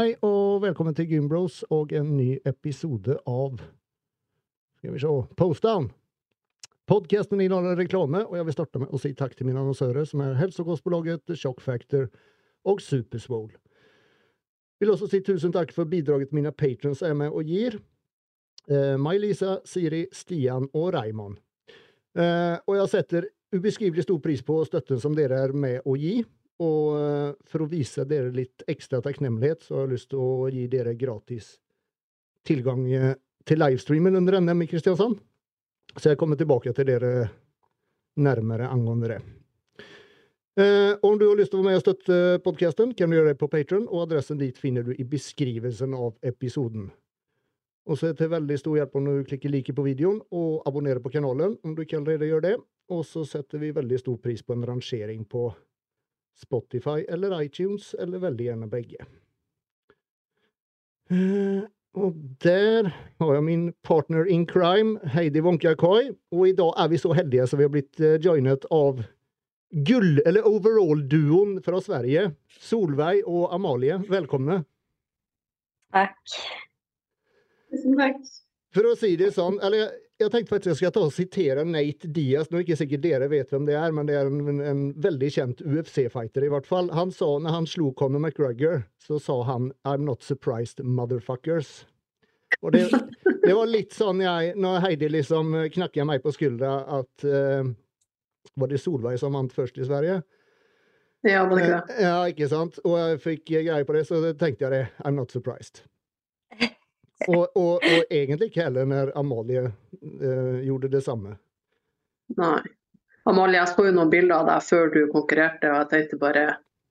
Hei og velkommen til Gymbros og en ny episode av Skal vi se Postdown. Podkasten inneholder reklame, og jeg vil starte med å si takk til mine annonsører, som er Helsekostbolaget, Shock Factor og Superswole. Vil også si tusen takk for bidraget mine patrons er med og gir. Eh, May-Lisa, Siri, Stian og Raymond. Eh, og jeg setter ubeskrivelig stor pris på støtten som dere er med å gi. Og eh, for å vise dere litt ekstra takknemlighet, så har jeg lyst til å gi dere gratis tilgang eh, til livestreamen under NM i Kristiansand. Så jeg kommer tilbake til dere nærmere angående det. Eh, om du har lyst til å være med og støtte podkasten, kan du gjøre det på Patron, og adressen dit finner du i beskrivelsen av episoden. Og så er det til veldig stor hjelp om du klikker like på videoen og abonnerer på kanalen, om du ikke allerede gjør det. Og så setter vi veldig stor pris på en rangering på Spotify eller iTunes, eller veldig gjerne begge. Eh, og der har jeg min partner in crime, Heidi Wonka-Koi. Og i dag er vi så heldige så vi har blitt eh, joinet av gull- eller overall-duoen fra Sverige. Solveig og Amalie, velkomne. Takk. Tusen takk. For å si det sånn, eller jeg, jeg tenkte faktisk jeg skal ta og sitere Nate Diaz. Nå er ikke sikkert dere vet hvem det er, men det er en, en veldig kjent UFC-fighter i hvert fall. Han sa, når han slo Conor McGregor, så sa han 'I'm not surprised, motherfuckers'. Og det, det var litt sånn jeg, når Heidi liksom knakka meg på skuldra at eh, Var det Solveig som vant først i Sverige? Ja, var det ikke det? Eh, Ja, ikke sant? Og jeg fikk greie på det, så tenkte jeg det. I'm not surprised. Og, og, og egentlig ikke heller når Amalie eh, gjorde det samme. Nei. Amalie, jeg så jo noen bilder av deg før du konkurrerte, og jeg tenkte bare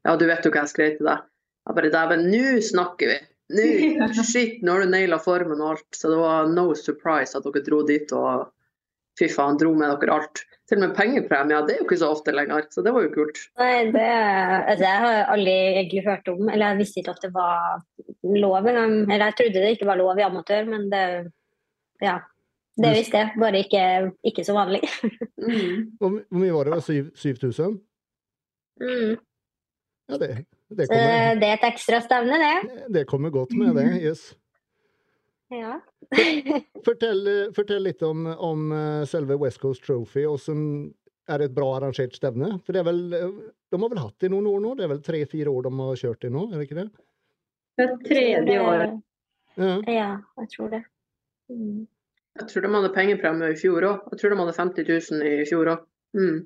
Ja, du vet jo hva jeg skrev til deg. Jeg bare Dæven, nå snakker vi! Nå! Shit, nå har du naila formen og alt. Så det var no surprise at dere dro dit og fy faen, dro med dere alt. Til og med pengepremier, det er jo ikke så ofte lenger. Så det var jo kult. Nei, det altså, Jeg har aldri egentlig hørt om Eller jeg visste ikke at det var lov engang. Eller jeg trodde det ikke var lov i amatør, men det Ja. Det visste jeg, bare ikke, ikke så vanlig. Mm. Hvor, mye var det? 7000? Mm. Ja, det, det, kommer, det er et ekstra stevne, det. det kommer godt med det. Yes. Ja. Fortell, fortell litt om, om eh, selve West Coast Trophy. og som er et bra arrangert stevne? For det er vel, De har vel hatt det i noen år nå? Det er vel tre-fire år de har kjørt det nå? er det ikke det? Det er tredje året. Ja. Ja, jeg tror det. Mm. Jeg tror de hadde pengepremie i fjor òg. Jeg tror de hadde 50 000 i fjor òg. Mm.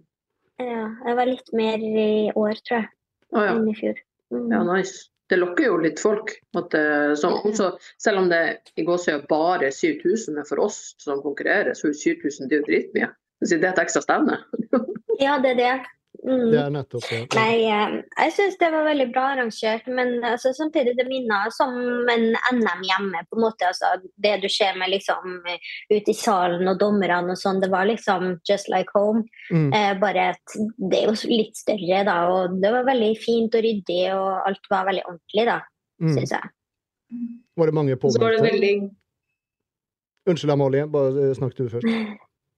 Ja, det var litt mer i år, tror jeg, Å ja. enn i fjor. Mm. ja, nice. Det lokker jo litt folk. At så, også, selv om det i gåsøya bare er 7000 er for oss som konkurrerer, så er 7000 det er jo dritmye. Det er et ekstra stevne. Ja, det er det. Mm. Det er nettopp det. Nei, eh, jeg syns det var veldig bra arrangert, men altså, samtidig det minner som en NM hjemme. på en måte, altså, Det du ser med liksom ute i salen og dommerne og sånn, det var liksom just like home. Mm. Eh, bare at det er jo litt større, da, og det var veldig fint og ryddig, og alt var veldig ordentlig, da, Mm. syns jeg. Var det mange Så var det påmeldte? veldig Unnskyld, Amalie. Bare eh, snakk du først.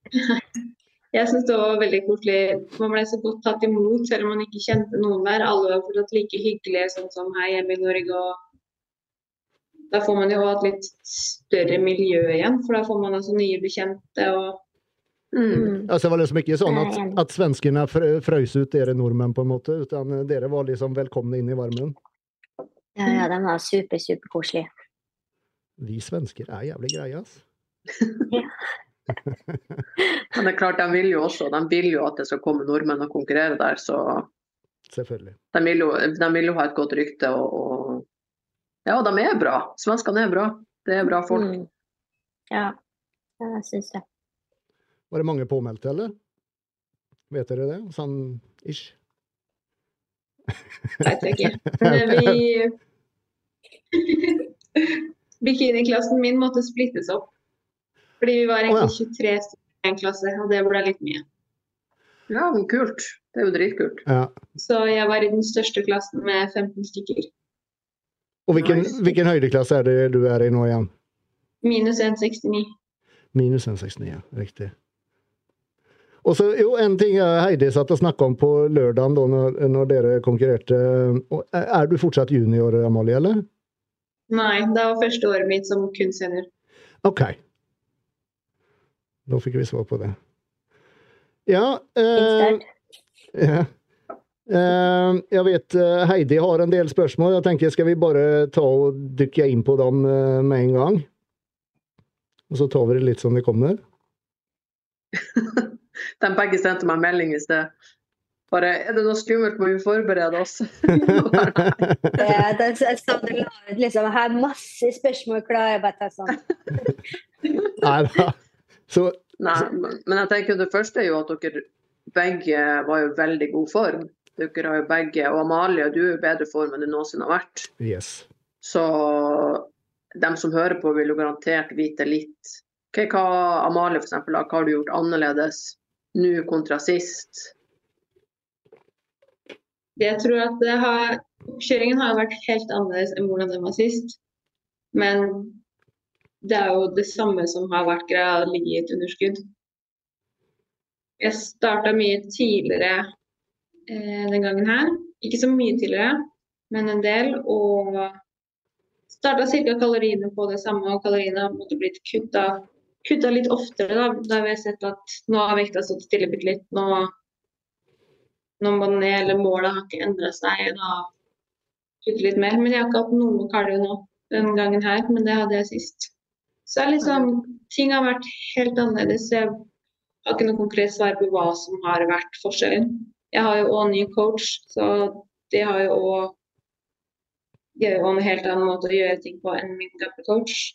Jeg syns det var veldig koselig. Man ble så godt tatt imot selv om man ikke kjente noen der. Alle var fortsatt like hyggelige sånn som her hjemme i Norge. Og da får man jo et litt større miljø igjen, for da får man altså nye bekjente. og Mm. Mm. Altså, det var liksom ikke sånn at, at svenskene frø- frøs ut dere nordmenn, på en måte, utan eh, dere var liksom velkomne inn i varmen. Ja, ja, de var super, superkoselige. Vi svensker er jævlig greie, ass. Men det er klart, de vil jo også de vil jo at det skal komme nordmenn og konkurrere der, så Selvfølgelig. de vil jo, de vil jo ha et godt rykte. Og, og Ja, de er bra. Svenskene er bra. Det er bra folk. Mm. Ja, ja, jeg syns det. Var det mange påmeldte, eller? Vet dere det? Sånn ish? Vet jeg ikke. Men vi Bikiniklassen min måtte splittes opp. Fordi vi var ja. egentlig 23 stykker i en klasse, og det ble litt mye. Ja, men kult. Det er jo dritkult. Ja. Så jeg var i den største klassen med 15 stykker. Og hvilken, hvilken høydeklasse er det du er i nå igjen? Minus 1,69. Minus 1,69, ja. Riktig. Og så, jo, En ting Heidi satt og snakka om på lørdagen da når, når dere konkurrerte. Er er du fortsatt junior, Amalie, eller? Nei, det var første året mitt som kun senior. OK. Da fikk vi svar på det. Ja, eh, ja. Eh, jeg vet eh, Heidi har en del spørsmål. Jeg tenker Skal vi bare ta og dykke inn på dem eh, med en gang? Og så tar vi det litt som det kommer. De begge sendte meg melding i sted. Bare Er det noe skummelt, må vi forberede oss. Ja, er, så jeg det la ut liksom her masse spørsmål klare. Jeg bare tar sånn. Nei da. Så Nei, men jeg tenker det første er jo at dere begge var jo i veldig god form. Dere har jo begge, og Amalie, du er jo i bedre form enn du noensinne har vært. yes. Så dem som hører på, vil jo garantert vite litt. Ok, hva Amalie for eksempel, hva har du gjort annerledes nå kontra sist? Jeg tror at det har, oppkjøringen har vært helt annerledes enn hvordan den var sist. Men det er jo det samme som har vært greia, å ligge i et underskudd. Jeg starta mye tidligere eh, den gangen her. Ikke så mye tidligere, men en del. Og starta ca. kaloriene på det samme, og kaloriene har måtte blitt kutta, kutta litt oftere. Da, da har vi sett at nå har vekta stått stille bitte litt. Nå når man ned, eller målet har ikke endra seg. Da kutter litt mer. Men jeg har ikke hatt noe kardio nå den gangen her, men det hadde jeg sist. Så er liksom, ting har vært helt annerledes. Jeg har ikke noe konkret svar på hva som har vært forskjellen. Jeg har jo òg ny coach, så det har jo òg det er jo en helt annen måte å gjøre ting på enn min gamle coach.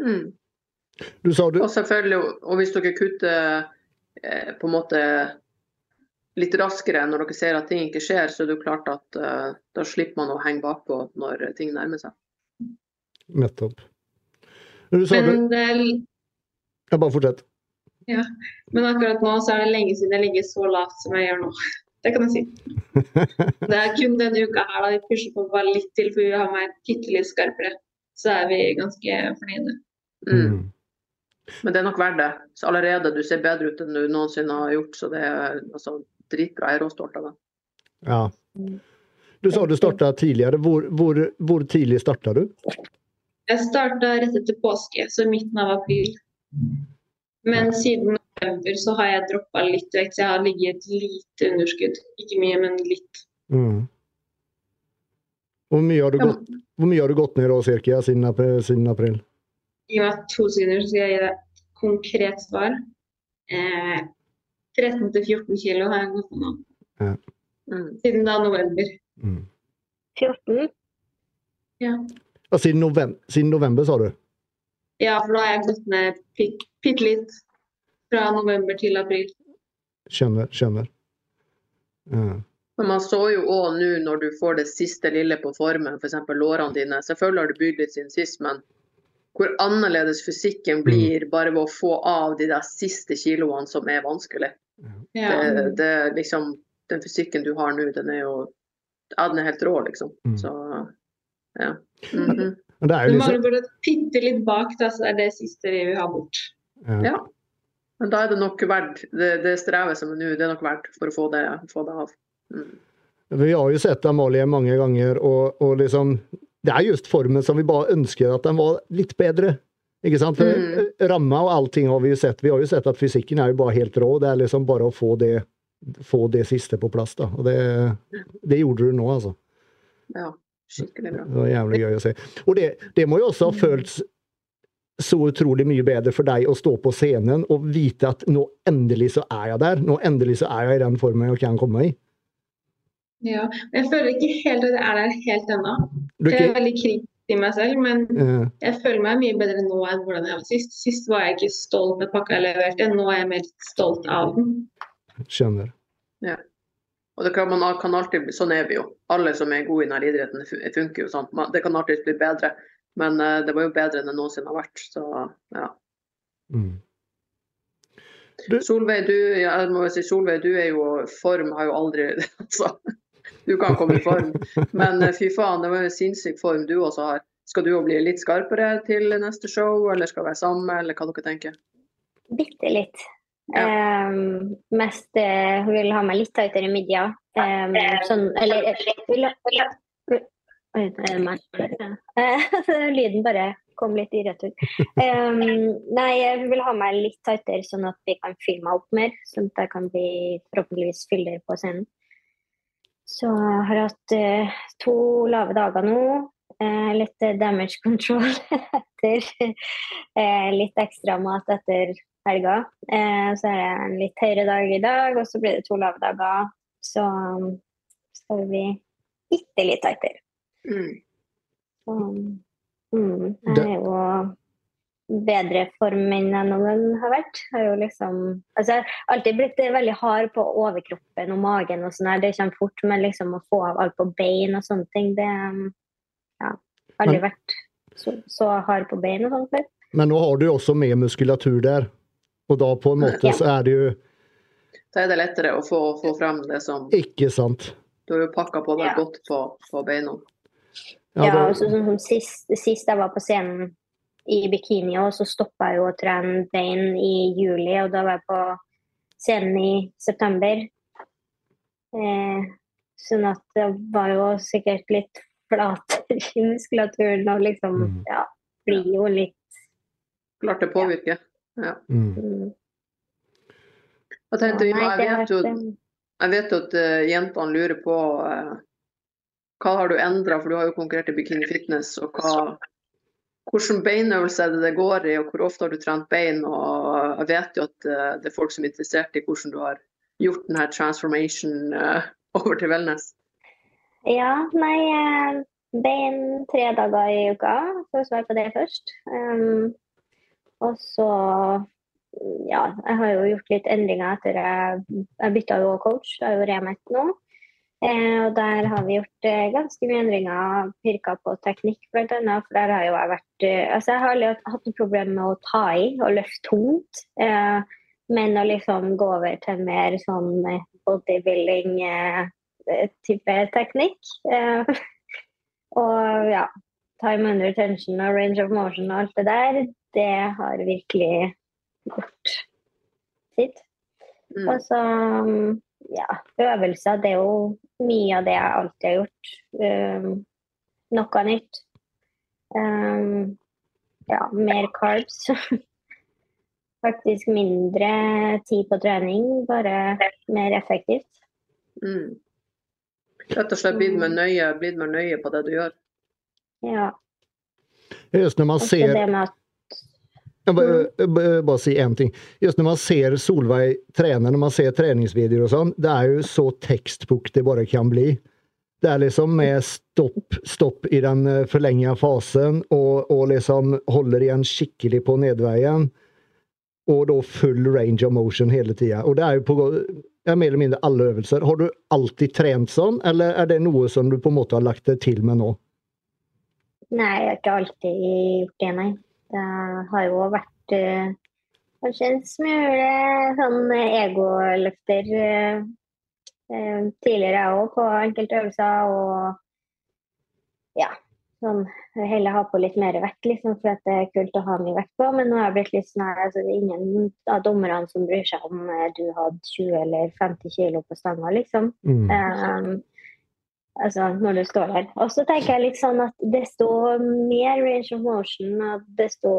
Mm. Du sa du Og selvfølgelig, og hvis dere kutter eh, på en måte litt raskere når dere ser at ting ikke skjer, så er det jo klart at eh, da slipper man å henge bakpå når ting nærmer seg. Nettopp. Du sa Men, det er, bare fortsett. men akkurat nå så er det lenge siden jeg ligger så lavt som jeg gjør nå. Det kan jeg si. Det er kun denne uka her da vi pusher på bare litt til, for vi har meg bitte litt skarpere. Så er vi ganske fornøyde. Mm. Mm. Men det er nok verdt det. Så allerede du ser bedre ut enn du noensinne har gjort, så det er altså, dritbra. Jeg er råstolt av det. Ja. Du sa du starta tidligere. Hvor, hvor, hvor tidlig starta du? Jeg starta rett etter påske, så midten av april. Men siden november så har jeg droppa litt vekt, så jeg har ligget i et lite underskudd. Ikke mye, men litt. Mm. Hvor mye har du Ja. gått, hvor mye har du gått ned da, cirka, siden, siden april? Gi meg to sekunder, så skal jeg gi deg et konkret svar. Eh, 13-14 kilo har jeg gått på nå. Mm. Siden da november. Mm. 14. Ja, siden, november, siden november, sa du? Ja, for da har jeg gått ned bitte litt fra november til april. Skjønner. skjønner. Ja. Men man så jo òg nå når du får det siste lille på formen, f.eks. lårene dine. Selvfølgelig har du bygd litt siden sist, men hvor annerledes fysikken blir bare ved å få av de der siste kiloene som er vanskelig. Ja. Det, det liksom, Den fysikken du har nå, den er jo ja, den er helt rå, liksom. Mm. Så ja. Men det er Du jo mangler bare et bitte litt bak, da, så det er det siste vi vil ha bort. ja. ja. Men da er det nok verdt det, det strevet som er nå, det er nok verdt for å få det, få det av. Mm. Vi har jo sett Amalie mange ganger, og, og liksom Det er just formen som vi bare ønsker at den var litt bedre. Ikke sant? For Mm. Ramma og allting har vi jo sett. Vi har jo sett at fysikken er jo bare helt rå. Det er liksom bare å få det, få det siste på plass. da. Og det, det gjorde du nå, altså. Ja, skikkelig bra. Det var jævlig gøy å se. Og det, det må jo også ha føltes så utrolig mye bedre for deg å stå på scenen og vite at nå endelig så er jeg der. Nå endelig så er jeg i den formen jeg kan komme i. Ja. Jeg føler ikke helt at jeg er der helt ennå. Du, Jeg er veldig kritisk i meg selv, men ja. jeg føler meg mye bedre nå enn hvordan jeg var sist. Sist var jeg ikke stolt med pakka jeg leverte, nå er jeg mer stolt av den. skjønner. Og det kan, man kan alltid bli, Sånn er vi jo. Alle som er gode i denne idretten, funker jo sånn. Det kan alltid bli bedre. Men eh, det var jo bedre enn det noensinne har vært. Så ja. Mm. Solveig, du, ja, jeg må si, Solveig, du er jo Form har jo aldri altså, Du kan komme i form. Men eh, fy faen, det var jo sinnssyk form du også har. Skal du jo bli litt skarpere til neste show, eller skal være sammen, eller hva dere tenker? Bitte litt. Ja. Ehm, mest uh, hun vil ha meg litt tightere i midja. Um, sånn, eller vil, er meg. Eh, Lyden bare kom litt i retur. Um, nei, hun vil ha meg litt tightere, sånn at vi kan fylle meg opp mer. Sånn at jeg kan bli forhåpentligvis fyller på scenen. Så jeg har hatt uh, to lave dager nå. Eh, litt eh, damage control etter eh, litt ekstra mat etter helga. Eh, så er det en litt høyere dag i dag, og så blir det to lave dager. Så um, skal vi bli bitte litt tightere. Mm. Så, mm, jeg er jo bedre form enn jeg noen gang har vært. Jeg har jo liksom altså jeg har alltid blitt veldig hard på overkroppen og magen og sånn her. Det kommer fort, men liksom å få av alt på bein og sånne ting, det Ja. Aldri Men- vært så, så hard på bein og sånn før. Men nå har du jo også mer muskulatur der. Og da på en måte Ja. så er det jo Da er det lettere å få, få frem det som ikke sant. Du har jo pakka på deg Ja. godt på, på beina. Ja, ja og så sånn som sist, sist jeg var på scenen i bikini, og så stoppa jeg jo å trene bein i juli, og da var jeg på scenen i september. Eh, sånn at det var jo sikkert litt flatere i muskulaturen og liksom Mm. Ja, blir jo litt Klart det påvirker. Ja. Mm. mm, Jeg tenkte, ja, jeg vet jo, jeg vet at uh, jentene lurer på uh, hva har du endra, for du har jo konkurrert i bikini fitness. og hva, Hvilken beinøvelse er det det går i, og hvor ofte har du trent bein? og Jeg vet jo at uh, det er folk som er interessert i hvordan du har gjort denne transformation over til wellness. Ja, nei Bein tre dager i uka, for å svare på det først. Um, og så Ja, jeg har jo gjort litt endringer etter jeg, jeg bytta jo coach. Jeg har jo Remet nå. Eh, og der har vi gjort eh, ganske mye endringer. Pirka på teknikk, annet. For der har jo jeg vært eh, Altså, jeg har aldri hatt- noe problem med å ta i og løfte tungt. Eh, men å liksom gå over til mer sånn eh, bodybuilding eh, teknikk. Og ja, time under tension og range of motion og alt det der, det har virkelig gått sitt. Mm. Og så um, ja, øvelser, det er jo mye av det jeg alltid har gjort. Um, noe nytt. Um, ja, mer carbs. Faktisk mindre tid på trening, bare mer effektivt. Mm. Rett og slett blitt mer nøye, mer nøye på det du gjør. Ja. Også man ser det med at Jag bare, bare si bara säga en ting. Just når man ser Solveig trene, når man ser treningsvideoer og sånn, det er jo så tekstbok det bare kan bli. Det er liksom med stopp, stopp i den eh, fasen og, og, liksom holder igjen skikkelig på nedveien. Og da full range of motion hele tiden. Og det er jo på ja, mer eller mindre alle øvelser. Har du alltid trent sånn, eller er det noe som du på en måte har lagt det til med nå? Nei, jeg har ikke alltid gjort det, nei. Det har jo vært eh, kanskje en smule sånn egoløfter eh, eh, tidligere òg, på enkelte øvelser. Og ja, sånn heller ha på litt mer vekt, liksom, for at det er kult å ha mye vekt på. Men nå har jeg blitt litt sånn her, altså, det er ingen av dommerne som bryr seg om eh, du hadde 20 eller 50 kilo på stanga, liksom. Mm. Um, altså når du står der. Og så tenker jeg litt sånn at desto mer range of motion desto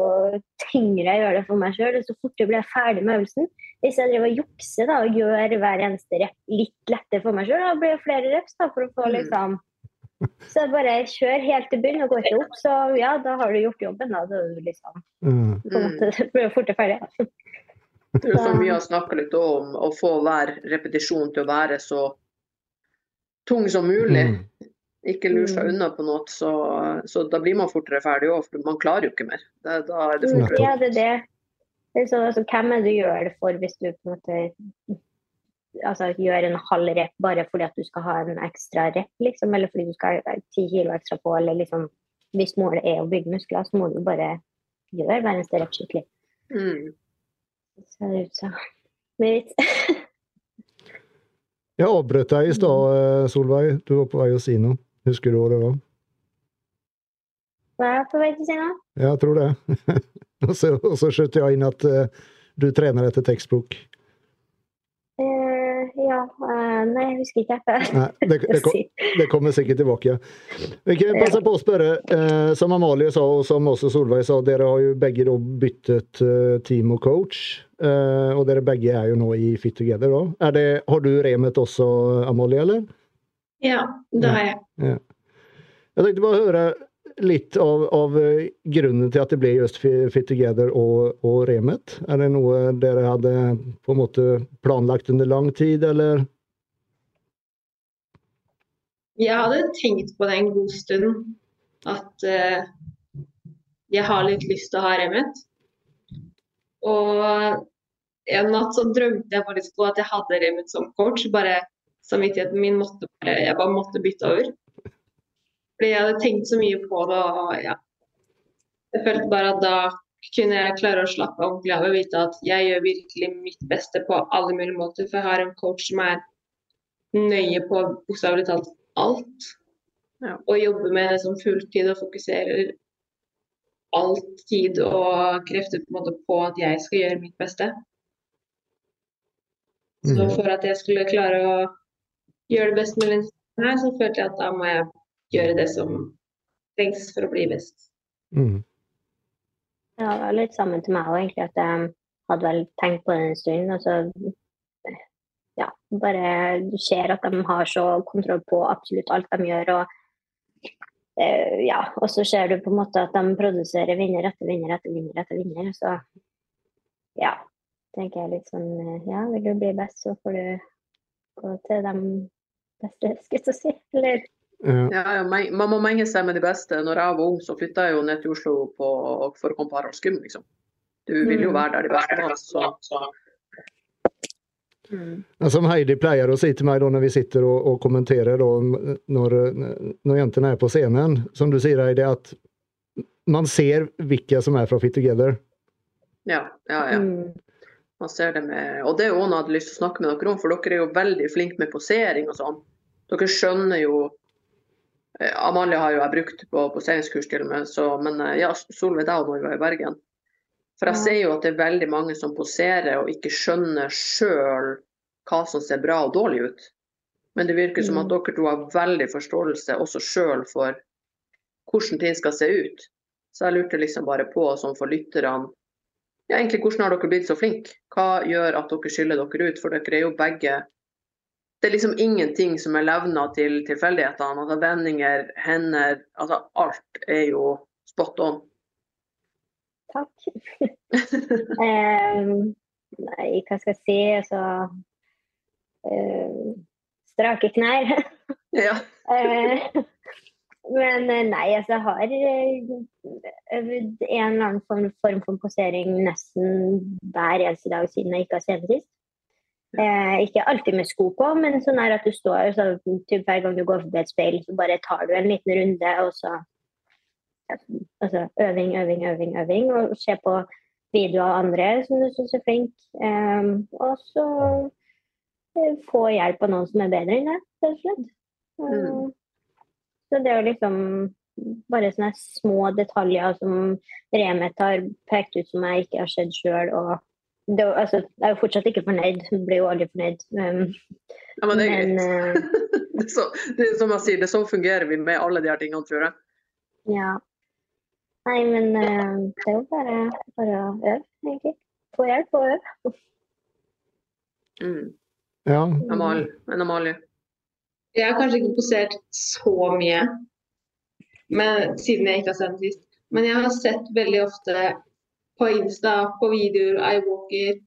tyngre jeg gjør det for meg sjøl, desto fortere blir jeg ferdig med øvelsen. Hvis jeg driver og jukser da, og gjør hver eneste rep litt lettere for meg sjøl, da blir det flere reps da, for å få Mm. liksom Så bare kjør helt til bunn og går ikke opp, så ja, da har du gjort jobben. Da, da er du liksom Mm. på en Mm. måte, blir du fortere ferdig. Det er jo så mye å snakke litt om å få hver repetisjon til å være så tung som mulig. Mm. Ikke lur seg Mm. unna på noe, så, så da blir man fortere ferdig òg, for man klarer jo ikke mer. Det, da er det fortere. Ja, det er det. det er sånn, altså, hvem er det du gjør det for hvis du på en måte altså, gjør en halv rep bare fordi at du skal ha en ekstra rep, liksom, eller fordi du skal ha ti kilo ekstra på, eller liksom Hvis målet er å bygge muskler, så må du bare gjøre hver eneste rep skikkelig. Mm. Så det ut som. Jeg avbrøt deg i stad, eh, Solveig. Du var på vei å si noe. Husker du hva det var? Var jeg på vei til å si noe? Ja, jeg tror det. og, så, skjøt jeg inn at eh, du trener etter tekstbok. Ja, eh, nei, jeg husker ikke. Nei, det, det, det kommer sikkert tilbake. Vi kan passe på å spørre, eh, som Amalie sa og som også Solveig sa, dere har jo begge da byttet eh, team og coach. Eh, og dere begge er jo nå i Fit Together. Da. Er det, har du remet også, Amalie, eller? Ja, det har jeg. Ja. Jeg tenkte bare høre litt av, av grunnen til at det ble just Fit Together og, og Remet. Er det noe dere hadde på en måte planlagt under lang tid, eller? Jeg hadde tenkt på det en god stund, at uh, jeg har litt lyst til å ha Remet. Og en natt så drømte jeg faktisk på at jeg hadde Remet som coach. Bare samvittigheten min måtte bare Jeg bare måtte bytte over. Fordi jeg hadde tenkt så mye på det, og ja. Jeg følte bare at da kunne jeg klare å slappe ordentlig av og vite at jeg gjør virkelig mitt beste på alle mulige måter. For jeg har en coach som er nøye på bokstavelig talt alt. Ja. Og jobber med det som fulltid og fokuserer all tid og krefter på, en måte på at jeg skal gjøre mitt beste. Så Mhm. for at jeg skulle klare å gjøre det best mulig her, så følte jeg at da må jeg gjøre det som trengs for å bli best. Mm. Ja, det var litt sammen til meg òg, egentlig. At jeg hadde vel tenkt på det en stund. Og så ja, bare du ser at de har så kontroll på absolutt alt de gjør. Og uh, ja, og så ser du på en måte at de produserer vinner etter vinner etter vinner etter vinner. Så ja, tenker jeg litt sånn eh, Ja, vil du bli best, så får du gå til de beste, skulle jeg si. Eller Ja. Ja, man må menge seg med de beste. Når jeg var ung, så flytta jeg jo ned til Oslo på, for å komme på Haralds gym, liksom. Du vil jo Mm. være der de beste var. Så, så. Ja, Som Heidi pleier å si til meg da når vi sitter og, og kommenterer da, når, når jentene er på scenen, som du sier Heidi, at man ser hvilke som er fra Fit Together. Ja, ja, ja. mm, Man ser det med Og det er jo noe jeg hadde lyst til å snakke med dere om, for dere er jo veldig flinke med posering og sånn. Dere skjønner jo Amalie har jo jeg brukt på poseringskurs til og med, så, men eh, ja, Solveig deg når vi var i Bergen. For jeg ser jo at det er veldig mange som poserer og ikke skjønner sjøl hva som ser bra og dårlig ut. Men det virker som at Mm. dere to har veldig forståelse også sjøl for hvordan ting skal se ut. Så jeg lurte liksom bare på, sånn for lytterne, ja, egentlig, hvordan har dere blitt så flinke? Hva gjør at dere skiller dere ut? For dere er jo begge Det er liksom ingenting som er levna til tilfeldighetene. Altså vendinger, hender Altså alt er jo spot on. takk. um, nei, hva skal jeg si? Altså um, Strake knær. ja. Eh, men eh, nei, altså jeg har eh, øvd en eller annen form, form for posering nesten hver eneste dag siden jeg ikke har sett sist. Eh, ikke alltid med sko på, men sånn er at du står så typ, hver gang du går forbi et speil, så bare tar du en liten runde, og så altså, øving, øving, øving, øving. Og se på videoer av andre som du syns er flink. Eh, og så eh, få hjelp av noen som er bedre enn deg, rett og slett. Mm. Så det er jo liksom bare sånne små detaljer som Remet har pekt ut som jeg ikke har sett sjøl. Og det, altså, jeg er jo fortsatt ikke fornøyd, blir jo aldri fornøyd. Um, ja, men det er men greit. eh, Det er, så, det er som jeg sier, det er sånn fungerer vi med alle de her tingene, tror jeg. ja. Nei, men uh, det er jo bare, bare å øve, egentlig. Få hjelp og øve. Mm. Ja. Amal, en Amalie. Jeg har kanskje ikke posert så mye men, siden jeg ikke har sett den sist. Men jeg har sett veldig ofte på Insta, på videoer, iWalker.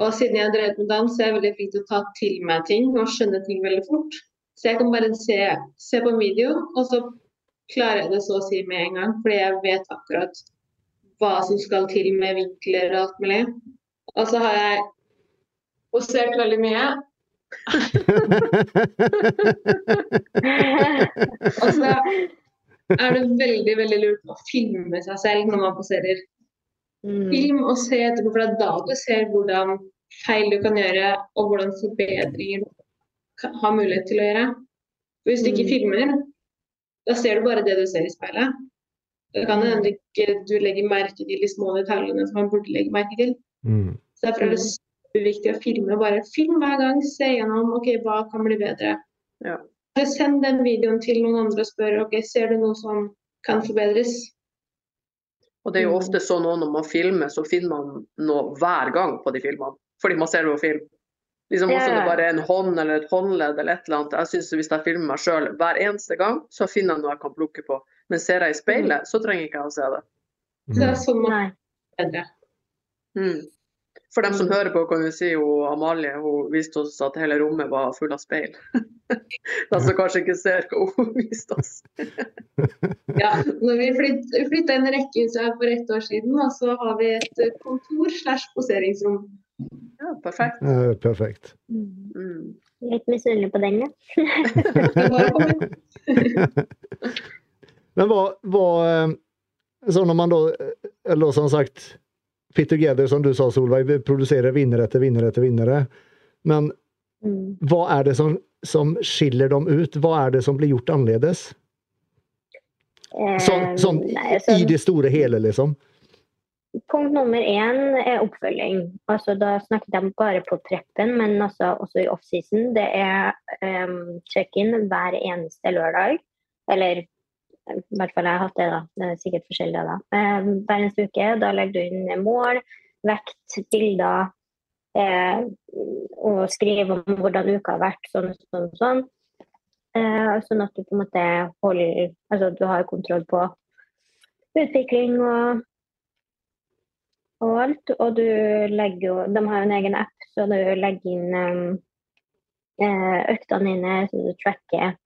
Og siden jeg har drevet med dans, så er jeg veldig flink til å ta til meg ting og skjønne ting veldig fort. Så jeg kan bare se, se på video, og så klarer jeg det så å si med en gang. Fordi jeg vet akkurat hva som skal til med vinkler og alt mulig. Og så har jeg posert veldig mye. Og så er det veldig veldig lurt å filme seg selv når man poserer. Mm. Film og se etterpå, for det er da du ser hvordan feil du kan gjøre, og hvordan forbedringer du har mulighet til å gjøre. For Hvis du ikke Mm. filmer, da ser du bare det du ser i speilet. Da kan det hende ikke du legger merke til de små detaljene som man burde legge merke til. Mm. Så derfor er det superviktig å filme. Bare film hver gang, se gjennom ok, hva kan bli bedre. Ja. Send den videoen til noen andre og spør ok, ser du noe som kan forbedres. Og det er jo Mm. ofte sånn at når man filmer, så finner man noe hver gang på de filmene. Fordi man ser det på film. Liksom også Ja. det bare er en hånd eller et håndledd eller et eller annet. Jeg synes Hvis jeg filmer meg sjøl hver eneste gang, så finner jeg noe jeg kan plukke på. Men ser jeg i speilet, så trenger ikke jeg å se det. Det er sånn man Nei. bedre. Mm. For dem som Mm. hører på, kan vi si hun Amalie hun viste oss at hele rommet var full av speil. De som kanskje ikke ser hva hun viste oss. Ja, når vi flytt, flytta inn i rekkehuset her for ett år siden, og så har vi et eh, kontor slash poseringsrom. Ja, perfekt. Eh, perfekt. Mm. Mm. Litt misunnelig på den, ja. Men hva, vad, eh, så når man då, eh, eller som sagt, Fit Together som du sa Solveig, vi produserer vinnere etter vinnere etter vinnere. Men Mm. hva er det som, som skiller dem ut? Hva er det som blir gjort annerledes? Sånn, Eh, sånn nei, altså, i det store hele, liksom? Punkt nummer én er oppfølging. Altså, da snakket jeg bare på preppen, men altså, også i offseason. Det er um, check-in hver eneste lørdag. Eller i hvert fall jeg har hatt det, da. Det er sikkert forskjellig da. Eh, hver eneste uke. Da legger du inn mål, vekt, bilder. Eh, og skriver om hvordan uka har vært, sånn og sånn. sånn. Eh, sånn at du på en måte holder Altså du har kontroll på utvikling og og alt. Og du legger jo De har jo en egen app, så du legger inn um, øktene dine, så du tracker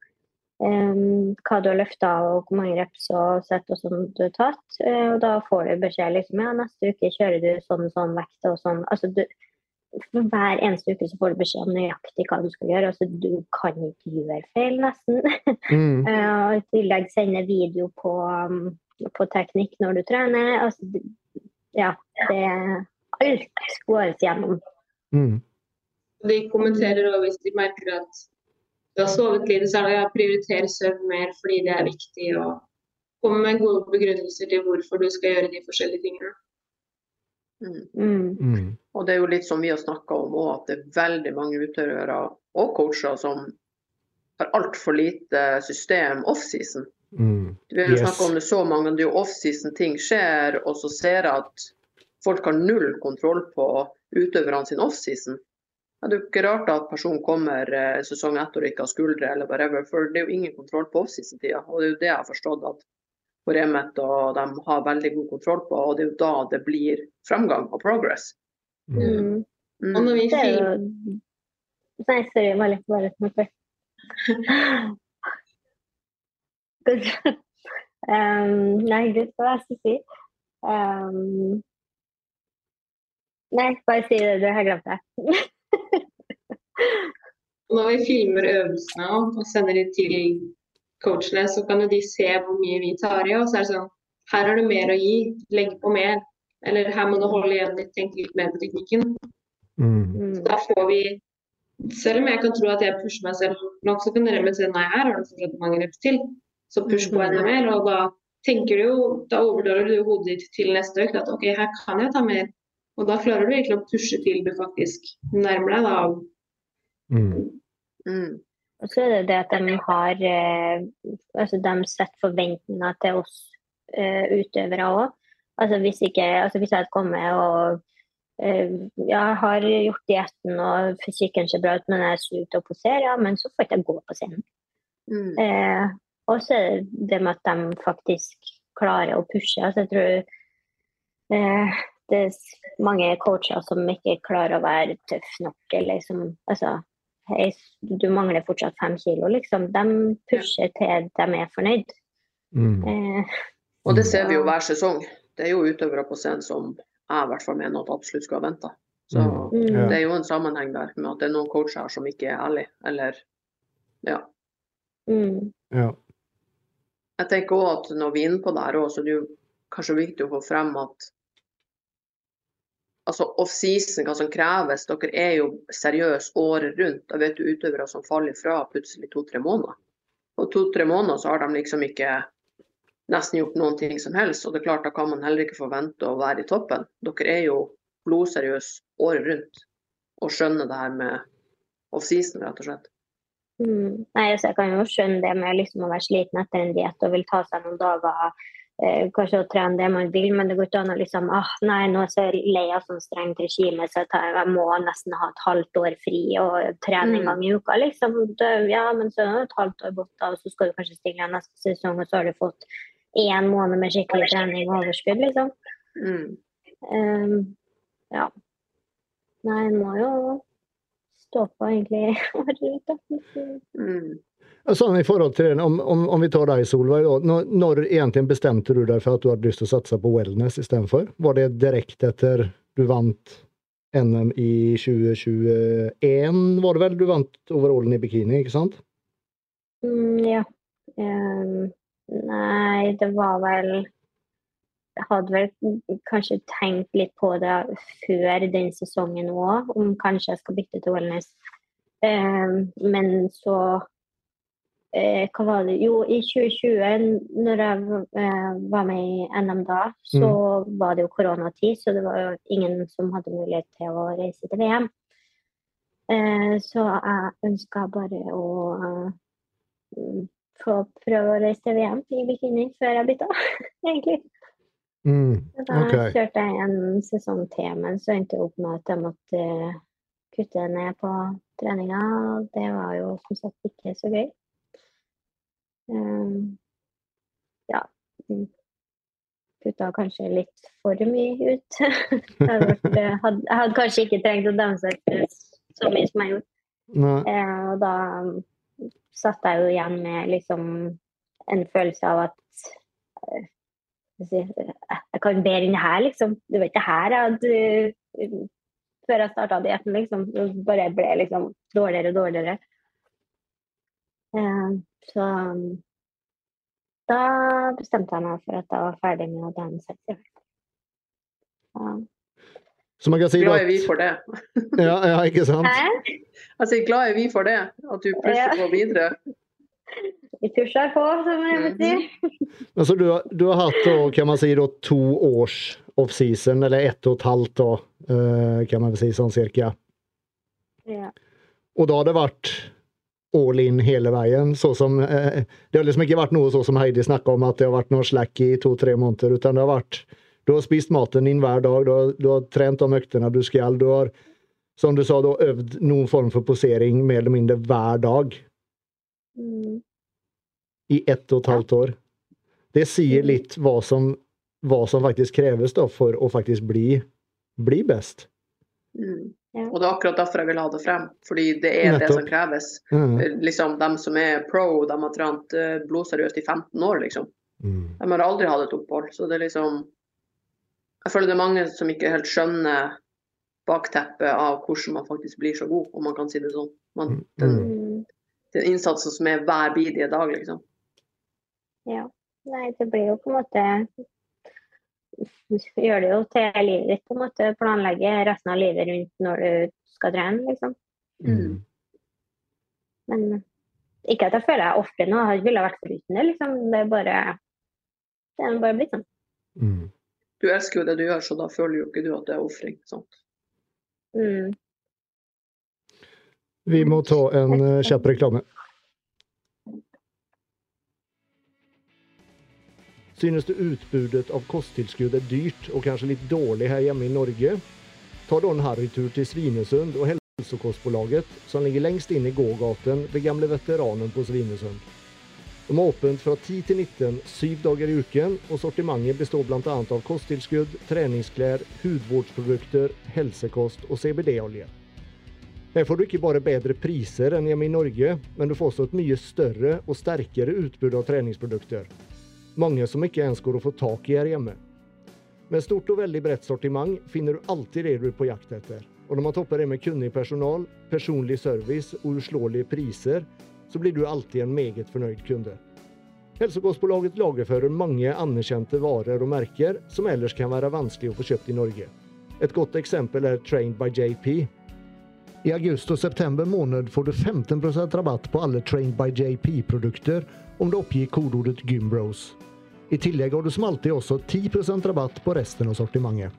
hva du har løfta og hvor mange reps og sett og sånn du har tatt. Eh, og da får du beskjed liksom ja, neste uke kjører du sånn sånn vekt og sånn. Altså du hver eneste uke så får du beskjed om nøyaktig hva du skal gjøre. Altså, du kan ikke gjøre feil, nesten. Mm. Eh, og i tillegg sende video på, um, på teknikk når du trener. Altså, ja, det Alt skåres gjennom. Mm. De kommenterer òg hvis de merker at du har sovet lite, så er det å prioritere søvn mer fordi det er viktig. Og komme med gode begrunnelser til hvorfor du skal gjøre de forskjellige tingene. Mm. Mm. Mm. Og det er jo litt som vi har snakka om òg, at det er veldig mange utøvere og coacher som har altfor lite system offseason. Mm. Vi har jo Yes. snakka om det så mange ganger, det er jo offseason ting skjer, og så ser jeg at folk har null kontroll på utøverne sin offseason. Ja, det er jo ikke rart at personen kommer eh, sesong etter og ikke har skuldre eller whatever, for det er jo ingen kontroll på siste tida. Og det er jo det jeg har forstått at Remet og de har veldig god kontroll på, og det er jo da det blir fremgang og progress. Mm. Mm. Mm. Og når vi Det er jo Nei, sorry, jeg var litt, bare noe um, nei, gud, hva skal det jeg si? Um, nei, bare si det, du har glemt det. Når vi filmer øvelsene og sender de til coachene, så kan jo de se hvor mye vi tar i. Og så er det sånn Her har du mer å gi, legg på mer. Eller her må du holde igjen litt, tenke litt mer på teknikken. Mm. Mm. Da får vi Selv om jeg kan tro at jeg pusher meg selv nok, så kan dere si nei, her har du fortsatt mange reps til. Så push på enda mer. Og da tenker du jo, da overdrar du hodet ditt til neste økt at OK, her kan jeg ta mer. Og da klarer du virkelig å pushe til du faktisk nærmer deg da Mm. Mm. Og så er det det at de har eh, altså de setter forventninger til oss eh, utøvere òg. Altså hvis, ikke, altså hvis jeg kommer og eh, jeg har gjort dietten og fysikken ser bra ut, men jeg er sur til å posere, ja, men så får jeg ikke gå på scenen. Mm. Eh, og så er det det med at de faktisk klarer å pushe. Altså jeg tror eh, det er mange coacher som ikke klarer å være tøff nok, eller som altså, hei, du mangler fortsatt fem kilo, liksom. De pusher til de er fornøyd. Mm. Eh, Og det ser vi jo hver sesong. Det er jo utøvere på scenen som jeg i hvert fall mener at absolutt skal ha venta. Så Mm. mm, det er jo en sammenheng der med at det er noen coacher her som ikke er ærlige, eller ja. mm, Ja. Jeg tenker også at når vi er inne på det her òg, så er det jo kanskje viktig å få frem at altså off-season, hva som kreves. Dere er jo seriøse året rundt. Da vet du utøvere som faller fra plutselig to-tre måneder. På to-tre måneder så har de liksom ikke nesten gjort noen ting som helst. Og det er klart, da kan man heller ikke forvente å være i toppen. Dere er jo blodseriøse året rundt. å skjønne det her med off-season, rett og slett. Mm. Nei, altså, jeg kan jo skjønne det med liksom å være sliten etter en diett og vil ta seg noen dager kanskje å trene det man vil, men det går ikke an å liksom ah, nei, nå er jeg lei av sånn strengt regime, så jeg, jeg, må nesten ha et halvt år fri og trene en Mm. gang i uka. liksom. Det, ja, men så er det et halvt år borte, og så skal du kanskje stille igjen neste sesong, og så har du fått én måned med skikkelig trening og overskudd, liksom. Mm. Um, ja. Nei, en må jo stå på egentlig året ut. Mm. Sånn i forhold til om, om, om vi tar deg, Solveig. Når, når egentlig bestemte du deg for at du hadde lyst til å satse på wellness istedenfor? Var det direkte etter du vant NM i 2021, var det vel? Du vant overallen i bikini, ikke sant? Mm, ja. Um, nei, det var vel Jeg hadde vel kanskje tenkt litt på det før den sesongen òg, om kanskje jeg skal bytte til wellness. Um, men så Hva var det Jo, i 2020, når jeg eh, var med i NM da, så var det jo koronatid, så det var jo ingen som hadde mulighet til å reise til VM. Eh, så jeg ønska bare å eh, få prøve å reise til VM i bikini før jeg bytta, egentlig. Mm, Så Da kjørte jeg en sesong til, men så endte jeg opp med at jeg måtte eh, kutte ned på treninga. Det var jo som sagt ikke så gøy. Um, ja. putta Kutta kanskje litt for mye ut. jeg, hadde eh, hadde, jeg hadde kanskje ikke trengt å danse så mye som jeg gjorde. Eh, og da mm, satt jeg jo igjen med liksom en følelse av at eh, jeg eh, jeg kan bedre enn det her, liksom. Det var ikke det her jeg hadde eh, Før jeg starta dietten, liksom. Bare ble liksom dårligere og dårligere. Eh, så mm, da bestemte jeg meg for at jeg var ferdig med å danse. Ja. Så man kan si Glad er vi for det. ja, ja, ikke sant? Hæ? Altså, glad er vi for det, at du pusher Ja. på videre. Vi pusher på, som jeg vil si. Men så du, har- du har hatt da, kan man si da, to års off-season, eller ett og et halvt då, eh, kan man si sånn cirka. Ja. Og da har det vært all in hele veien. Så som, eh, det har liksom ikke vært noe så som Heidi snakka om, at det har vært noe slack i to-tre måneder. utan det har vært Du har spist maten din hver dag, du har, du har trent de øktene du skal. Du har, som du sa, du har øvd noen form for posering mer eller mindre hver dag Mm. i ett og et halvt år. Det sier Mm. litt hva som, hva som faktisk kreves da for å faktisk bli, bli best. Mm. Ja. Og det er akkurat derfor jeg vil ha det frem. Fordi det er det som kreves. Mm. Liksom, de som er pro, de har trent eh, blodseriøst i 15 år, liksom. Mm. De har aldri hatt et opphold. Så det er liksom Jeg føler det er mange som ikke helt skjønner bakteppet av hvordan man faktisk blir så god, om man kan si det sånn. Man, den, Mm. den innsatsen som er hver bidige dag, liksom. Ja. Nei, det blir jo på en måte Gjør det jo til livet ditt, på en måte. Planlegge resten av livet rundt når du skal trene, liksom. Mm. Men ikke at jeg føler jeg ofrer noe, jeg ville vært foruten det, liksom. Det er bare Det er bare blitt sånn. Mm. Du elsker jo det du gjør, så da føler jo ikke du at det er ofring. sant? Mm. Vi må ta en uh, kjapp reklame. Synes du utbudet av kosttilskudd er dyrt og kanskje litt dårlig her hjemme i Norge? Ta da en harrytur til Svinesund og Hälsokostbolaget som ligger lengst inn i gågaten ved gamle veteranen på Svinesund. De har åpent fra 10 til 19 syv dager i uken, og sortimentet består bl.a. av kosttilskudd, treningsklær, hudvårdsprodukter, helsekost og CBD-olje. Her får du ikke bare bedre priser enn hjemme i Norge, men du får også et mye større og sterkere utbud av treningsprodukter. Mange som ikke ens går å få tak i her hjemme. Med stort og veldig bredt sortiment finner du alltid det du er på jakt etter. Og når man topper det med kunnig personal, personlig service og uslåelige priser, så blir du alltid en meget fornøyd kunde. Hälsokostbolaget lagerfører mange anerkjente varer og merker som ellers kan være vanskelig å få kjøpt i Norge. Et godt eksempel er Trained by JP. I august og september måned får du 15% rabatt på alle Trained by JP-produkter om du oppgir kodeordet Gymbros. I tillegg har du som alltid også 10% rabatt på resten av sortimentet.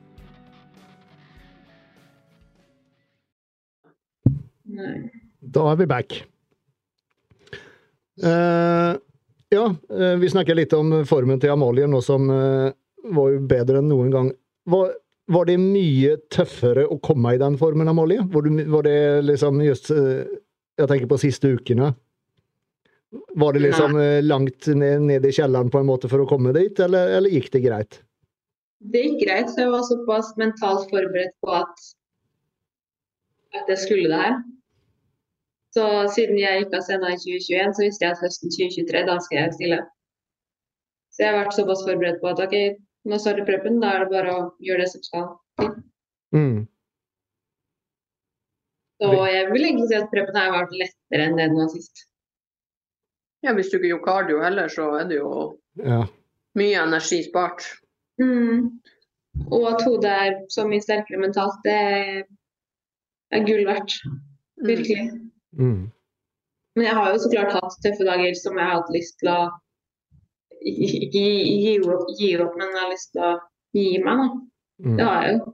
Nei. Da er vi back. Uh, ja, uh, vi snakka litt om formen til Amalie nå, som uh, var jo bedre enn noen gang. Var, var det mye tøffere å komme i den formen, Amalie? Var, du, var det liksom just Jeg tenker på siste ukene. Var det liksom Nei. langt ned, ned i kjelleren på en måte for å komme dit, eller, eller gikk det greit? Det gikk greit, for jeg var såpass mentalt forberedt på at, at jeg skulle det her. Så siden jeg gikk av scenen i 2021, så visste jeg at høsten 2023, da skal jeg stille. Så jeg har vært såpass forberedt på at OK, nå starter preppen, da er det bare å gjøre det som skal. Mm. Så jeg vil egentlig si at preppen har vært lettere enn det den var sist. Ja, hvis du ikke gjør cardio heller, så er det jo Ja. mye energi spart. Mm. Og at hodet er så mye sterkere mentalt, det er gull verdt. Mm. Virkelig. Mm. Men jeg har jo så klart hatt tøffe dager som jeg har hatt lyst til å ikke gi, gi, opp, gi opp, men jeg har lyst til å gi meg. Da. Mm. Det har jeg jo.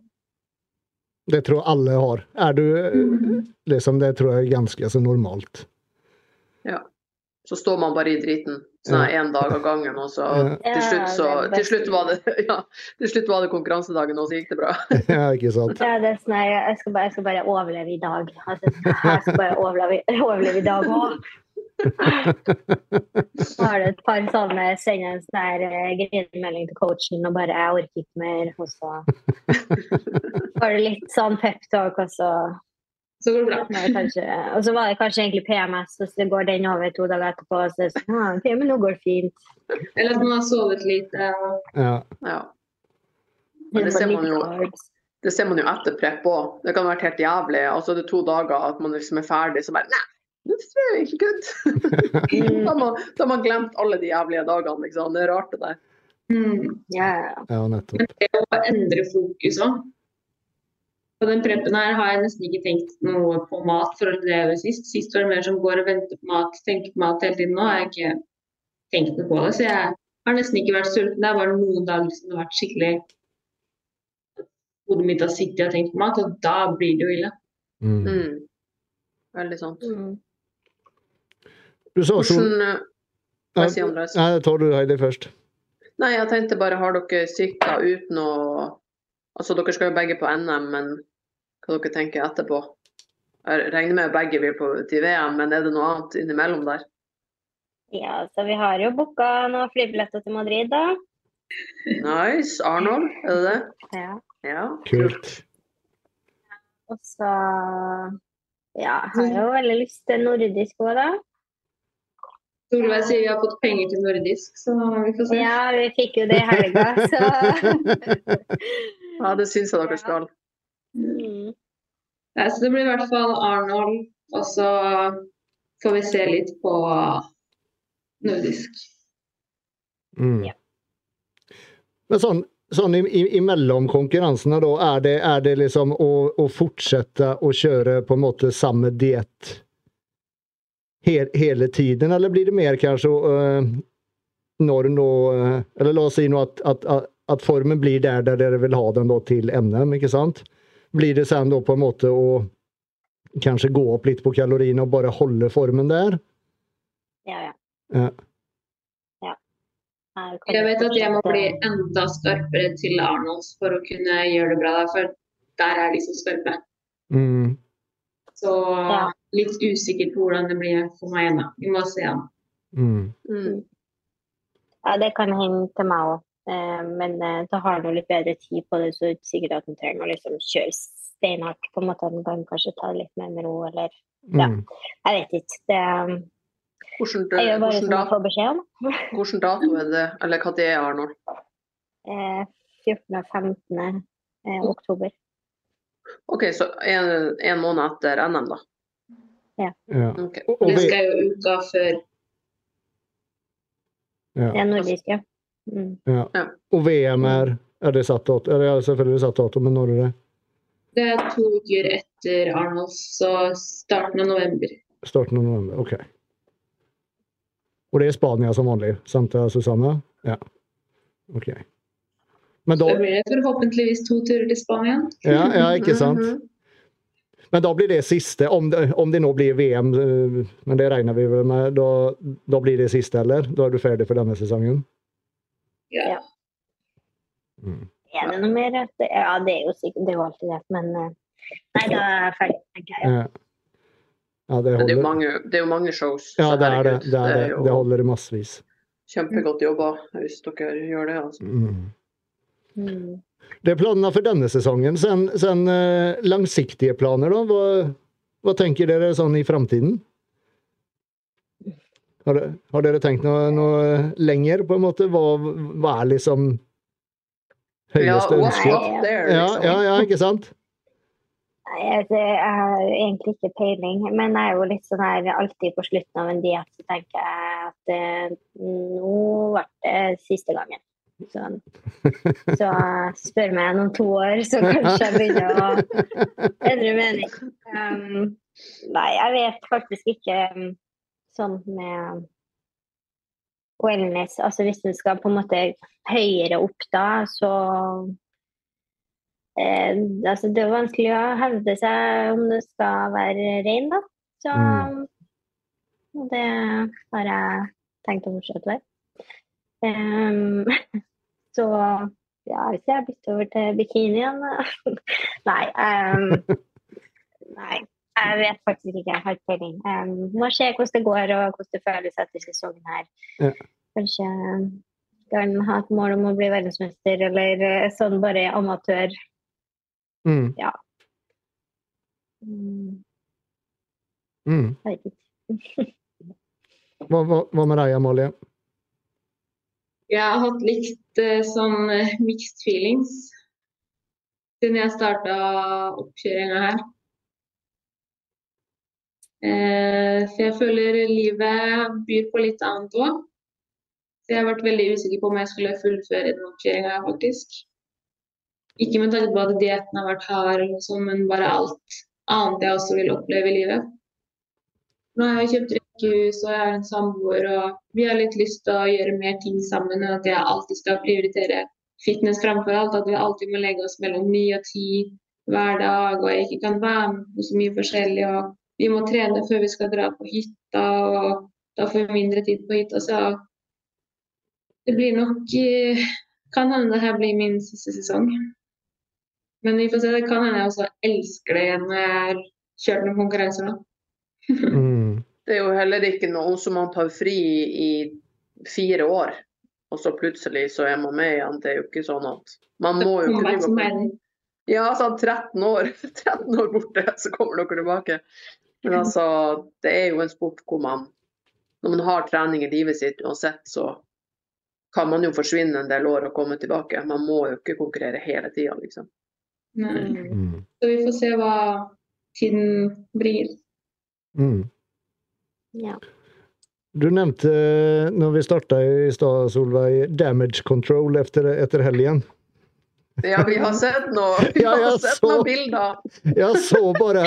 Det tror jeg alle har. Er du liksom Det tror jeg er ganske så normalt. Så står man bare i driten sånn én dag av gangen, og så til slutt, så, til slutt, var, det, ja, til slutt var det konkurransedagen, og så gikk det bra. ja, ikke sant? Ja, det er sånn jeg, skal bare, jeg skal bare overleve i dag. Altså, jeg skal bare overleve, overleve i dag òg. Så har du et par sånne sender en sånn eh, grinemelding til coachen og bare 'jeg orker ikke mer'. Og så var det litt sånn peptalk, og så Så går det bra. kanskje Og så var det kanskje egentlig PMS, og så går den over to dager etterpå, og så er det sånn «Ah, OK, men nå går det fint. Eller at man har sovet lite. Ja. Ja. Men det ser man jo. Det ser man jo etter prep òg. Det kan ha vært helt jævlig. Altså det er to dager at man liksom er ferdig, så bare Nei, det er egentlig good. Da, har man, da har man glemt alle de jævlige dagene, liksom. Det er rart, det der. Mm. ja, ja. nettopp. nettopp. Det å endre fokus òg. På den preppen her har jeg nesten ikke tenkt noe på mat for å leve sist. Sist var det mer som går og venter på mat, tenker på mat hele tiden. Nå har jeg ikke tenkt noe på det. Så jeg har nesten ikke vært sulten. Det er bare noen dager som det har vært skikkelig Hodet mitt har sittet og tenkt på mat, og da blir det jo ille. Mm. Mm. Veldig sant. Mm. Du sa også Hvordan eh, Hva sier Andres? Nei, tar du Heidi først. Nei, jeg tenkte bare, har dere sikta uten å Altså, dere skal jo begge på NM, men hva dere tenker etterpå? Jeg regner med at begge vil på, til VM, men er det noe annet innimellom der? ja, så vi har jo booka noen flybilletter til Madrid, da. Nice. Arnold, er det det? Ja. Ja. Kult. Og så ja, jeg har jo veldig lyst til nordisk òg, da. Solveig sier vi har fått penger til nordisk, så vi får se. Ja, vi fikk jo det i helga, så Ja, det syns jeg dere skal. Mm. Ja, så det blir i hvert fall Arnold, og så får vi se litt på nordisk. Mm. Ja. Men sånn, sånn imellom konkurransene, da, er det, er det liksom å, å fortsette å kjøre på en måte samme diett he, hele tiden, eller blir det mer kanskje uh, når nå øh, Eller la oss si nå at, at, at, at formen blir der, der dere vil ha den da til NM, ikke sant? Blir det sen da på en måte å kanskje gå opp litt på kaloriene og bare holde formen der? Ja, ja. Ja. ja. Jeg vet at jeg må bli enda skarpere til Arnolds for å kunne gjøre det bra der, for der er de så skarpe. Mm. Så Ja. litt usikker på hvordan det blir for meg ennå. Vi må se an. Mm. Mm. Ja, det kan hende til meg òg. Men eh, da har han litt bedre tid på det, så er det ikke sikkert at han trenger å liksom kjøre steinhardt. på en måte. Han kan kanskje ta det litt mer med ro, eller Ja. Mm. Jeg vet ikke. Det, Hvordan, jeg gjør bare hvordan, som jeg får beskjed om. hvordan dato er det? Eller når er Arnold? Eh, 14. og 15. Eh, oktober. OK, så en, en måned etter NM, da. Ja. Ok. Og, og Det skal jo uka før. Det er nordisk, ja. Mm. Ja. Ja. Og VM er Er det satt dato? Eller ja, selvfølgelig satt dato, men når er det? Det er to uker etter Arnolds, så starten av november. Starten av november. OK. Og det er Spania som vanlig? Sant, Susanne? Ja. OK. Men da Så blir det forhåpentligvis to turer til Spania. Ja, ja ikke sant? Mhm. Men da blir det siste, om det, om det nå blir VM, eh, men det regner vi vel med, da, da blir det siste, eller? Da er du ferdig for denne sesongen? Ja. Mm. Er det noe mer? at- Ja, det er jo sikkert det er jo alltid det. Men eh, nei, da er jeg ferdig, tenker jeg. Ja. Ja, det det er jo mange, det er jo mange shows. Ja, det er det. Det, er det. det holder massevis. kjempegodt jobba hvis dere gjør det. altså. Mm. Mm. Det er planene for denne sesongen. Sen, sen eh, langsiktige planer, da? Hva, hva tenker dere sånn i framtiden? Har, har dere tenkt noe, noe lenger, på en måte? Hva, hva er liksom høyeste ja, ønske? there, Ja, liksom. ja, ja, ikke sant? Jeg har egentlig ikke peiling, men jeg er jo litt sånn her alltid på slutten av en diett så tenker jeg at eh, nå ble det siste gangen. Så, så spør meg om to år, så kanskje jeg begynner å endre mening. Um, nei, jeg vet faktisk ikke um, sånn med wellness Altså hvis en skal på en måte høyere opp da, så eh, altså Det er vanskelig å hevde seg om du skal være rein, da. Så Mm. det har jeg tenkt å fortsette med. Um, så ja, hvis jeg bytter over til bikini igjen. Nei. Um, nei. Jeg vet faktisk ikke. Jeg har ikke peiling. Um, må se hvordan det går og hvordan det føles etter sesongen her. Ja. Kanskje kan ha et mål om å bli verdensmester, eller eh, sånn bare amatør. Mm. Mm, Mm. ikke. Hva, hva, hva med deg, Amalie? Jeg har hatt litt eh, sånn eh, mixed feelings siden jeg starta oppkjøringa her. Eh, for jeg føler livet byr på litt annet òg. Jeg har vært veldig usikker på om jeg skulle fullføre den oppkjøringa faktisk. Ikke med tanke på at dietten har vært hard, men bare alt annet jeg også vil oppleve i livet. Nå har jeg kjøpt rekkehus og jeg har en samboer, og vi har litt lyst til å gjøre mer ting sammen. Og at jeg alltid skal prioritere fitness framfor alt. At vi alltid må legge oss mellom ni og ti hver dag, og jeg ikke kan være med på så mye forskjellig. Og vi må trene før vi skal dra på hytta, og da får vi mindre tid på hytta. Så det blir nok eh, Kan hende det her blir min siste sesong. Men vi får se. Det kan hende jeg også elsker det når jeg har kjørt noen konkurranser nå. Mm. Det er jo heller ikke noe som man tar fri i fire år, og så plutselig så er man med igjen. Det er jo ikke sånn at Man må jo den. Ja, sånn 13 år. 13 år borte, så kommer dere tilbake. Men altså, det er jo en sport hvor man Når man har trening i livet sitt uansett, så kan man jo forsvinne en del år og komme tilbake. Man må jo ikke konkurrere hele tida, liksom. Nei. Mm. Så vi får se hva tiden blir. Mm. Ja. Du nevnte når vi starta i stad, Solveig, damage control etter, etter helgen. Ja, vi har sett noe, vi Ja, har sett så- noen bilder. Jeg så bare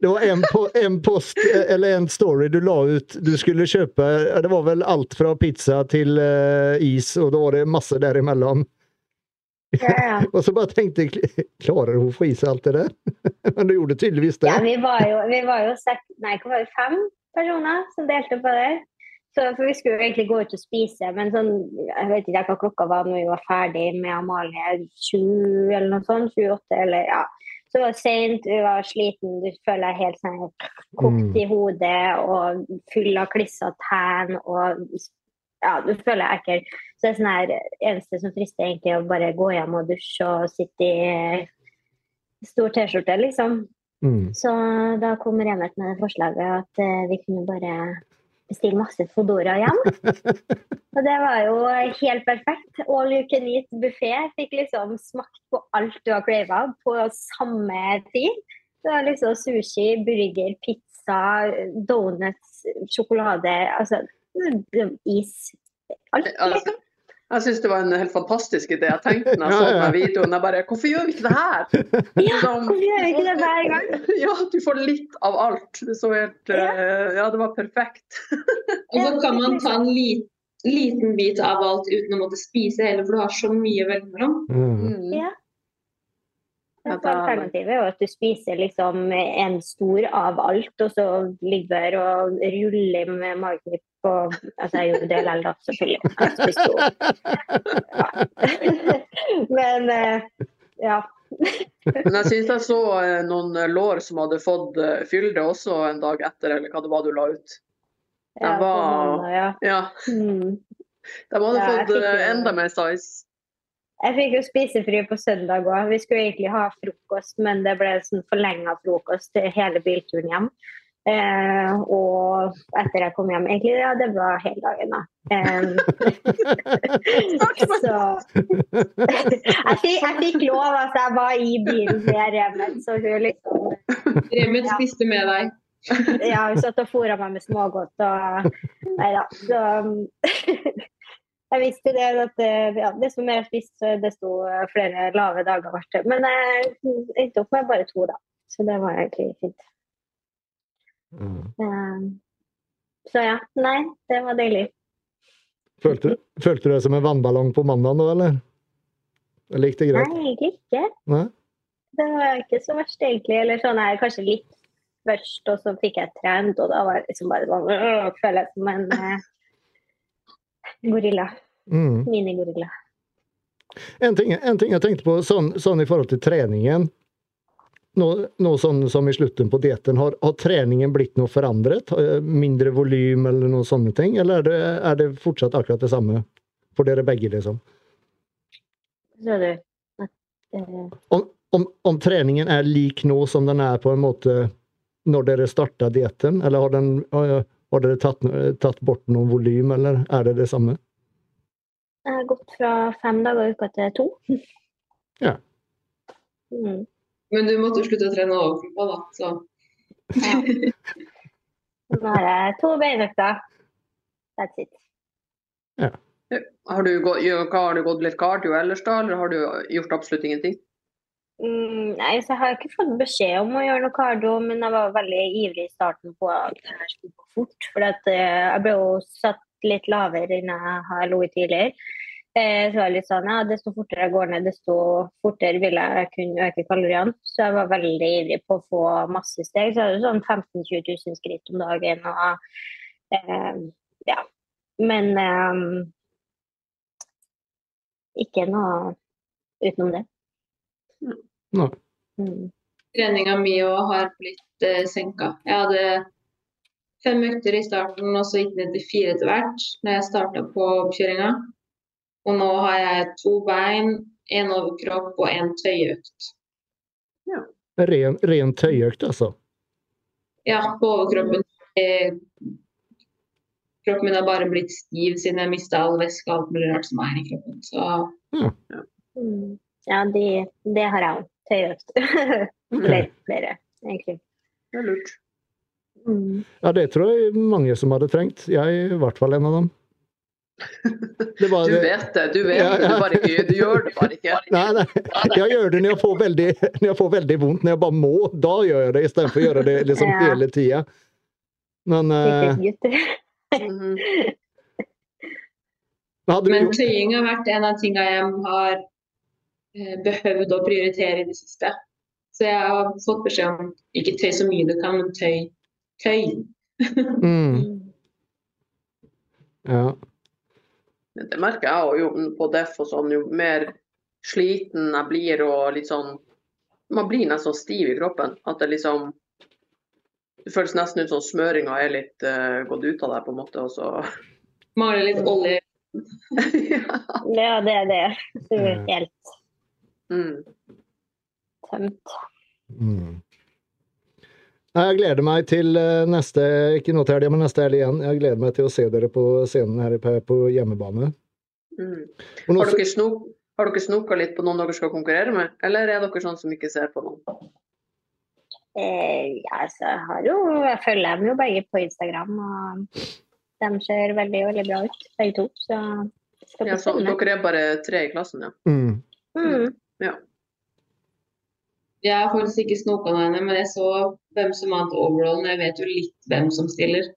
Det var en, po en post, eller en story du la ut. Du skulle kjøpe Det var vel alt fra pizza til uh, is, og da var det masse derimellom. Ja. Og så bare tenkte jeg Klarer hun å få i seg alt det der? Men du gjorde tydeligvis det. Ja, vi var jo, vi var jo seks, nei, var det, fem personer som delte på det. Så, for vi skulle jo egentlig gå ut og spise, men sånn, jeg vet ikke hva klokka var når vi var ferdig med Amalie. 20 eller noe sånt. Sju-åtte eller ja. Så det var sent, du var sliten, du føler deg helt sånn kokt Mm. i hodet og full av klissa tenn og ja, du føler deg ekkel. Så det er sånn her, eneste som frister egentlig å bare gå hjem og dusje og sitte i stor T-skjorte, liksom. Mm. Så da kom Remet med forslaget at eh, vi kunne bare bestille masse Fodora hjem. Og det var jo helt perfekt. All you can eat buffé. Fikk liksom smakt på alt du har crava på samme tid. Det var liksom sushi, burger, pizza, donuts, sjokolade, altså is. Alt. Altså, jeg syns det var en helt fantastisk idé. Jeg tenkte når jeg så den videoen, jeg bare Hvorfor gjør vi ikke det her? Ja, Som- hvorfor gjør vi ikke det hver gang? Ja, du får litt av alt. Det så helt eh, Ja, det var perfekt. Og så kan man ta en lit, liten bit av alt uten å måtte spise hele, for du har så mye å velge mellom. Mm. Mm. Ja. Ja, Så da- Alternativet er at du spiser liksom en stor av alt, og så ligger og ruller med magen på Altså, jeg gjorde det likevel, da, selvfølgelig. Jeg. Men eh, ja. Men jeg syns jeg så eh, noen eh, lår som hadde fått fylde også en dag etter, eller hva det var du la ut. ja, på var- ja. Ja, Mm. de hadde fått enda mer size. Jeg fikk jo spisefri på søndag òg. Vi skulle egentlig ha frokost, men det ble sånn forlenga frokost hele bilturen hjem. Eh, og etter jeg kom hjem Egentlig, ja, det var hele dagen, da. Eh, så jeg fikk, jeg fikk lov, altså. Jeg var i bilen med Remen, så hun liksom Remet spiste med deg. Ja, hun satt og fôra meg med smågodt og Nei da. Så jeg visste det at det, ja, desto mer jeg spiste, desto flere lave dager ble det. Men jeg endte opp med bare to, da. Så det var egentlig fint. Mm. Eh, Så ja. Nei, det var deilig. Følte, du- følte du deg som en vannballong på mandag nå, eller? Eller gikk det Nei, egentlig ikke. Nei? Det var ikke så verst, egentlig. Eller sånn her, kanskje litt først, og så fikk jeg trent, og da var det liksom bare sånn øh, Føler jeg som en eh, gorilla. Mm. Minigorilla. En, ting, en ting jeg tenkte på sånn, sånn i forhold til treningen. Nå, nå sånn som i slutten på dietten, har, har treningen blitt noe forandret? Eh, Mindre volym eller noen sånne ting? Eller er det, er det fortsatt akkurat det samme for dere begge, liksom? Så det, at, uh... Om, om, om treningen er lik nå som den er på en måte når dere starta dietten, eller har, den, har, har dere tatt, tatt bort noen volym, eller er det det samme? Jeg har gått fra fem dager i uka til to. Ja. Mm. Men du måtte slutte å trene overkropp òg, da. Så Nå har jeg to beinøkter. That's it. Har du, gått, har du gått litt cardio ellers da, eller har du gjort absolutt ingenting? Mm, nei, så jeg har ikke fått beskjed om å gjøre noe cardio, men jeg var veldig ivrig i starten på at det her skulle gå fort. For at, eh, jeg ble jo satt litt lavere enn jeg har ligget tidligere. Eh, så var det litt sånn, ja, Desto fortere jeg går ned, desto fortere vil jeg kunne øke kaloriene. Så jeg var veldig ivrig på å få masse steg. Så jeg hadde sånn 15 000-20 000 skritt om dagen. og eh, ja. Men eh, ikke noe utenom det. Nei. Mm. treninga mi òg har blitt eh, senka. Jeg hadde fem økter i starten, og så gikk det ned til fire etter hvert når jeg starta på oppkjøringa. Og nå har jeg to bein, én overkropp og én tøyøkt. Ren, ren tøyøkt, altså? Ja, på overkroppen. Eh, kroppen min har bare blitt stiv siden jeg mista all væske og alt mulig rart som er i kroppen. Så Mm. Ja, det, det har jeg òg. Tøyøkt. flere, flere, egentlig. Det er lurt. Mm. Ja, det tror jeg mange som hadde trengt. Jeg i hvert fall en av dem. Det var, Du vet det, du vet Ja, ja. Du, bare ikke, du gjør det bare ikke. Nei, nei. Jeg gjør det når jeg, får veldig, når jeg får veldig vondt. Når jeg bare må, da gjør jeg det, istedenfor å gjøre det liksom Ja. hele tida. Men du Men tøying har vært en av tingene jeg har behøvd å prioritere i det siste. Så jeg har fått beskjed om ikke tøy så mye du kan, men tøy. Tøy. mm, ja. Det merker jeg òg jo på def og sånn. Jo mer sliten jeg blir og litt sånn Man blir nesten stiv i kroppen. At det liksom Det føles nesten ut som smøringa er litt uh, gått ut av deg, på en måte. Og så Mangler litt olje. ja. Ja, det er det. Det du er helt mm. tømt. Mm. Jeg gleder meg til eh, neste ikke nå til helga, men neste helg igjen. Jeg gleder meg til å se dere på scenen her på, på hjemmebane. Mm. Har dere snok har dere snoka litt på noen dere skal konkurrere med, eller er dere sånn som ikke ser på noen? Eh, ja, så jeg har jo Jeg følger dem jo begge på Instagram, og de ser veldig, veldig bra ut, begge to. Så skal Ja, så, dere er bare tre i klassen, ja. mm, Mm. Jeg har faktisk ikke snoka henne men jeg så hvem som vant overallen. Jeg vet jo litt hvem som stiller.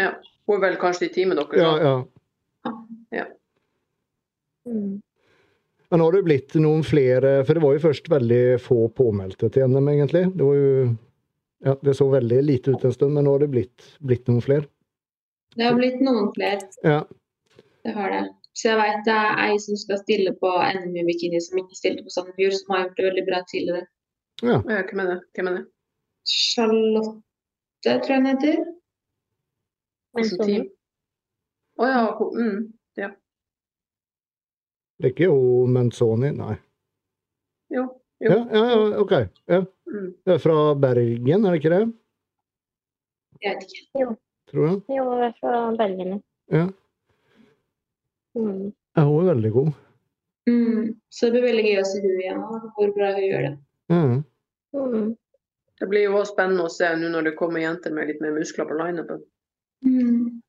ja. Hun er vel kanskje i teamet deres? ja, ja. ja. Mm. Men har det blitt noen flere For det var jo først veldig få påmeldte til NM, egentlig. Det var jo ja, Det så veldig lite ut en stund, men nå har det blitt, blitt noen flere. Det har blitt noen flere, Ja. det har det. Så jeg vet det er ei som skal stille på NM i bikini, som ikke stilte på Sandefjord, som har gjort det veldig bra tidligere. ja. Ja, Hvem er det? Hvem er det? Charlotte, tror jeg hun heter. Hvilket team? Å ja. Mm, ja. Det er ikke jo Menzoni, nei. Jo. Jo. Ja, ja, ja, OK. Ja. Mm. Det er fra Bergen, er det ikke det? Jeg vet ikke. Tror jeg. jo, jeg er fra Bergen. Ja. Mm. Ja, hun er veldig god. Mm. Så det blir veldig gøy å se henne igjen, og hvor bra hun gjør det. Ja. Mm. Det blir jo også spennende å se nå når det kommer jenter med litt mer muskler på lineupen. Mm.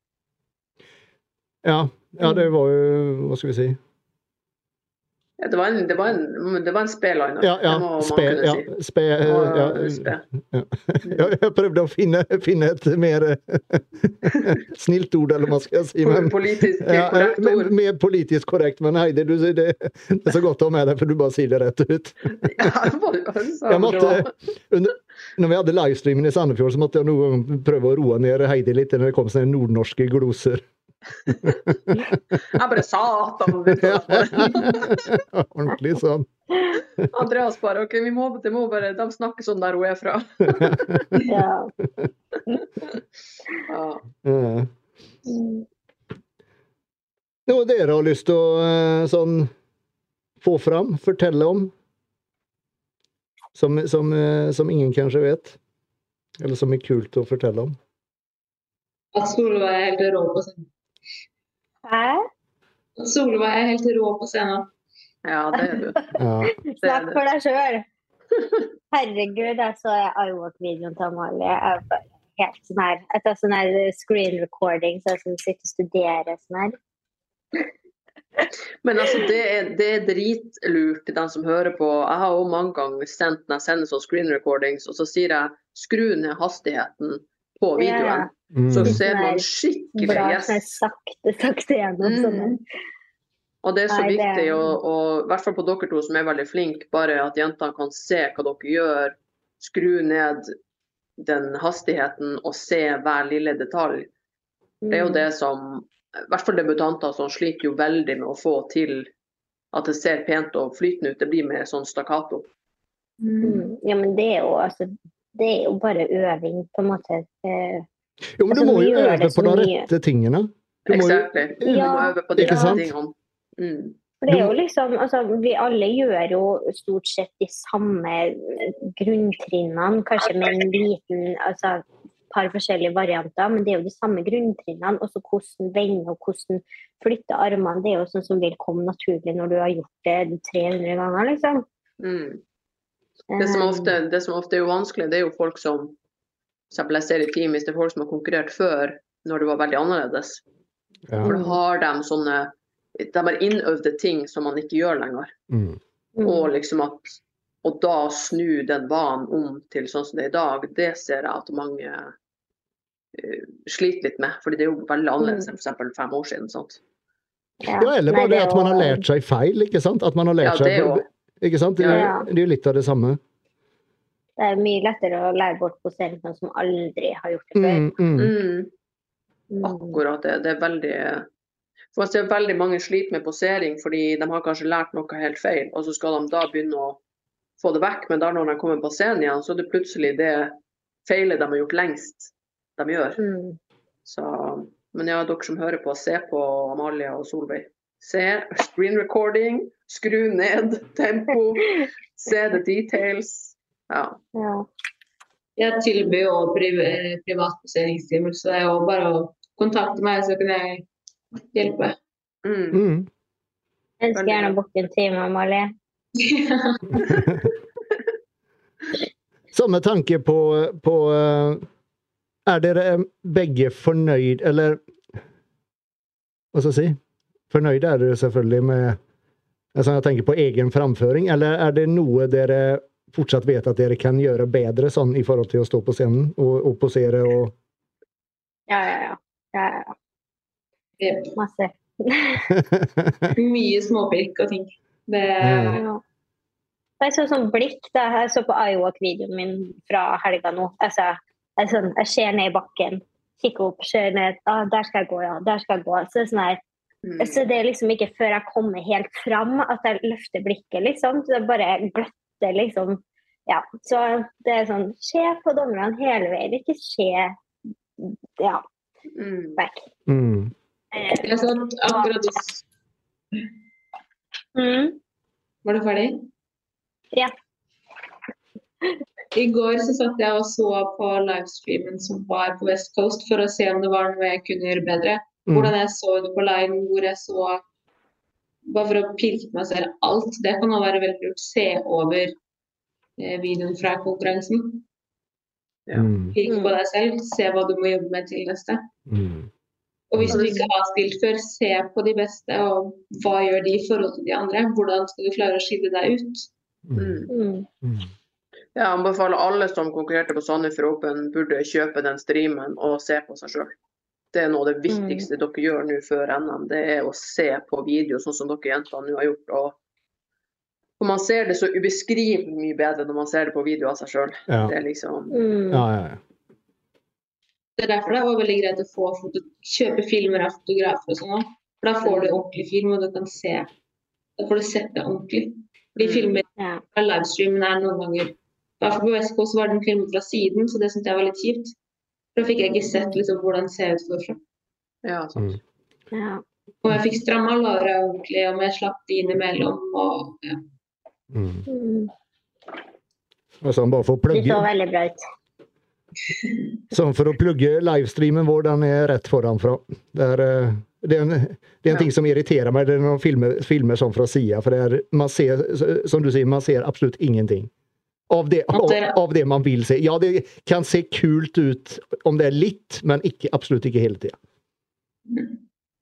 Ja, ja, det var jo Hva skal vi si? Ja, det var en, det var en, det var en speliner, Ja, ja. det må man Spe, kunne ja, si. spe, ja, spe. ja, jeg prøvde å finne, finne et mer snilt ord, eller hva skal jeg si. Men, Politisk ja, korrekt ord. mer politisk korrekt. Men Heidi, du, det, det er så godt å ha med deg, for du bare sier det rett ut. Ja, Jeg måtte, under, når vi hadde livestreamen i Sandefjord, så måtte jeg noen prøve å roe ned Heidi litt når det kom sånne nordnorske gloser. Jeg bare satan! Ordentlig sånn. Andreas bare OK, vi må, det må bare, de snakker sånn der hun er fra. Ja. Noe dere har lyst til å eh, sånn få fram, fortelle om? Som, som, eh, som ingen kanskje vet? Eller som er kult å fortelle om? At Solveig er helt rå på scenen. Hæ? Solveig er helt rå på scenen. ja, det er du. Ja. Snakk for deg sjøl. Herregud, jeg så iWalk-videoen til Amalie. Jeg er bare helt sånn her Etter sånn her screen recording, så jeg skal sitter og studerer sånn her. Men altså, det er, det er dritlurt den som hører på. Jeg har også mange ganger sendt når jeg sender sånn screen recordings, og så sier jeg skru ned hastigheten på videoen. Mm. Så ser man skikkelig Bra yes. sånn sakte, sakte gjennom sånn. Mm. Og det er så Nei, det- viktig, i hvert fall på dere to som er veldig flinke, bare at jentene kan se hva dere gjør, skru ned den hastigheten og se hver lille detalj. Det er jo Mm. det som I hvert fall debutanter som sliter jo veldig med å få til at det ser pent og flytende ut. Det blir mer sånn stakkato. Mm. Ja, men det er jo altså Det er jo bare øving, på en måte. Jo, men du Altså, må jo øve det på de rette tingene. Du må jo. Du øve på de rette tingene. Mm. For det er jo liksom, altså, Vi alle gjør jo stort sett de samme grunntrinnene, kanskje med en liten altså, par forskjellige varianter, men det er jo de samme grunntrinnene. Også hvordan vende og hvordan flytte armene. Det er jo sånn som vil komme naturlig når du har gjort det 300 ganger, liksom. Mm. Det som, Eh, ofte, det som ofte er jo vanskelig, det er jo folk som eksempel jeg ser i team, hvis det er folk som har konkurrert før, når det var veldig annerledes. ja. For har de sånne De har innøvde ting som man ikke gjør lenger. mm. Og liksom at og da snu den vanen om til sånn som det er i dag, det ser jeg at mange uh, sliter litt med. fordi det er jo veldig annerledes enn f.eks. fem år siden. sant? Ja. ja, eller Nei, bare det at man har lært seg feil, ikke sant? At man har lært Ja, det seg òg. Ikke sant? Det, er- Ja. det er jo litt av det samme. Det er mye lettere å lære bort posering sånn som aldri har gjort det før. Mm, mm. Mm, Mm. akkurat det. Det er veldig for jeg ser veldig mange sliter med posering fordi de har kanskje lært noe helt feil, og så skal de da begynne å få det vekk. Men da når de kommer på scenen igjen, så er det plutselig det feilet de har gjort lengst, de gjør. Mm. Så, men ja, dere som hører på, se på Amalie og Solveig. Se screen recording, skru ned tempo, se the details. Ja. Ja. Jeg tilbyr jo priv privatposeringstimer, så det er jo bare å kontakte meg, så kan jeg hjelpe. Mm. Mm. Jeg ønsker gjerne å booke en time, Amalie. Samme tanke på, på eh, Er dere begge fornøyd, eller Hva skal jeg si? Fornøyde er dere selvfølgelig med altså Jeg tenker på egen framføring, eller er det noe dere fortsatt vet at dere kan gjøre bedre sånn i forhold til å stå på scenen og, og posere og Ja, ja, ja. ja, ja. Jep. Masse. Mye småpirk og ting. Det. Ja. Jeg så sånn blikk da jeg så på iWalk-videoen min fra helga nå. Altså, jeg, sånn, jeg ser ned i bakken, kikker opp, ser ned. Ah, der skal jeg gå, ja. Der skal jeg gå. Så, det er sånn her, Mm. så det er liksom ikke før jeg kommer helt fram at jeg løfter blikket, liksom. Så det bare gløtter, liksom. Ja. Så det er sånn Se på dommerne hele veien, ikke se ja, Mm. back. Mm. Eh, jeg satt akkurat mm, Var du ferdig? Ja. I går så satt jeg og så på livestreamen som var på West Coast for å se om det var noe jeg kunne gjøre bedre. Mm. Hvordan jeg så det på line, hvor jeg så Bare for å pirke meg selv alt. Det kan også være veldig lurt. Se over eh, videoen fra konkurransen. Ja. Mm. Pirke på deg selv. Se hva du må jobbe med til neste. Mm. Og hvis du ikke har spilt før, se på de beste, og hva gjør de i forhold til de andre? Hvordan skal du klare å skille deg ut? Mm. Mm. mm, Mm. Jeg anbefaler alle som konkurrerte på Sandefjord Open, burde kjøpe den streamen og se på seg sjøl. Det er noe av det viktigste dere gjør nå før NM. Det er å se på video, sånn som dere jentene nå har gjort. Og, for man ser det så ubeskrivelig mye bedre når man ser det på video av seg sjøl. Ja. Det er liksom mm. Ja, ja, ja. Det er derfor det var veldig greit å få foto, kjøpe filmer av fotografer og sånn. For da får du ordentlig film, og du kan se. Da får du sett det ordentlig. Fordi Mm. filmer Ja. fra livestreamen er noen ganger I hvert fall på Coast var den filmet fra siden, så det syntes jeg var litt kjipt. For Da fikk jeg ikke sett liksom, hvordan det ser ut forfra. Ja, sant. Mm. ja. Og jeg fikk stramma låra ordentlig, og jeg slapp de innimellom. Og, ja. Mm. Mm. Og sånn bare for å Det plugge så veldig bra ut. Sånn for å plugge livestreamen vår, den er rett foranfra. Det er, eh, det er en, det er en Ja. ting som irriterer meg, det er når filmer, filmer sånn fra sida. For det er, man ser, som du sier, man ser absolutt ingenting. Av det, av, av det man vil se. Ja, det kan se kult ut om det er litt, men ikke, absolutt ikke hele tida.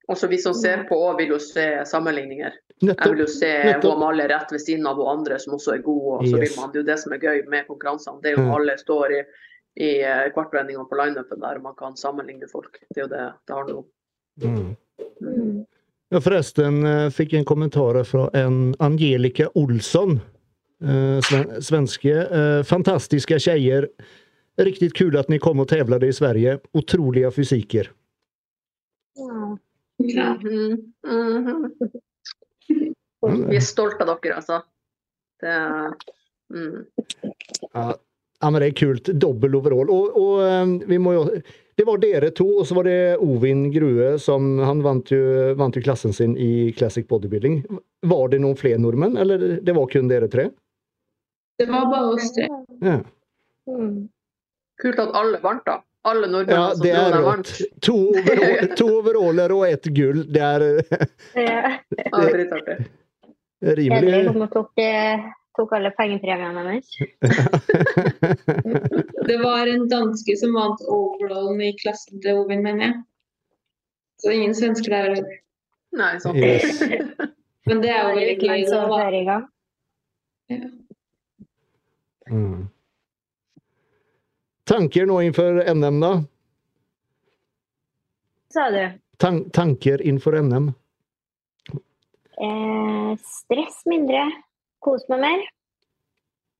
Også vi som ser på òg vil jo se sammenligninger. Jeg vil jo se Nettopp. alle Amalie rett ved siden av og andre som også er gode. Og så Yes. vil man, det er jo det som er gøy med konkurransene. Det er jo Mm. alle står i, i eh, kvartvendinga på lineupen der og man kan sammenligne folk. Det er jo det det handler om. Mm. Mm. Ja, forresten fikk fikk en kommentar fra en Angelica Olsson. Eh, sven svenske. Eh, fantastiska tjejer. Riktigt kul att ni kom och tävlade i Sverige. Otroliga fysiker. Ja. Mm Mhm. Vi er stolte av dere, altså. Det er mm. Ja, men det är kul. Dobbel overall. Och, och, eh, vi må jo, det var dere to, og så var det Ovin Grue som han vant jo, vant jo klassen sin i Classic Bodybuilding. Var det noen flere nordmenn, eller det var kun dere tre? Det var bare oss tre. Ja, Mm. Kult at alle vant, da. Alle nordmenn ja som det tror er de rått. vant. To, overall, to overaller og ett gull. Det er Ja. Det er dritartig. Kjedelig rimelig. som tok, eh, tok alle pengepremiene deres. Det var en danske som vant overallen i klassen til Ovin, mener jeg. Så ingen svensker der. heller. Nei, sånn. Yes. Men det er jo veldig gøy. Mm. Tanker nå innenfor NM, da? Sa du. Tan tanker innenfor NM? Eh, stress mindre. Kos meg mer.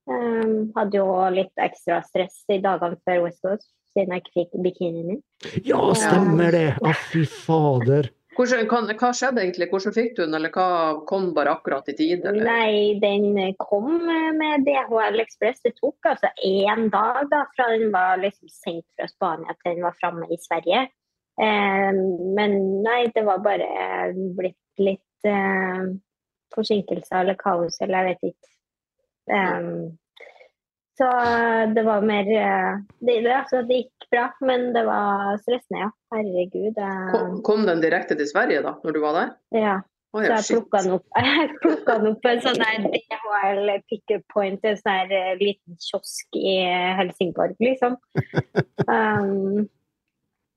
Um, hadde jo litt ekstra stress i dagene før West Coast, siden jeg ikke fikk bikinien min. Ja, stemmer det! Å, fy fader. Hvordan, kan, hva skjedde egentlig? Hvordan fikk du den, eller hva kom bare akkurat i tid? Eller? Nei, den kom med DHL Express. Det tok altså én dag da, fra den var liksom sendt fra Spania til den var framme i Sverige. Eh, men nei, det var bare blitt litt eh, forsinkelser eller kaos, eller jeg vet ikke. Eh, så det var mer eh, det, det, altså, det gikk bra, men det var stressende, ja. Herregud. Kom, eh, kom den direkte til Sverige da, når du var der? ja. Så ja, jeg shit. plukka den opp, jeg plukka den opp på en sånn der DHL pickup point, en sånn eh, liten kiosk i Helsingborg, liksom. Um,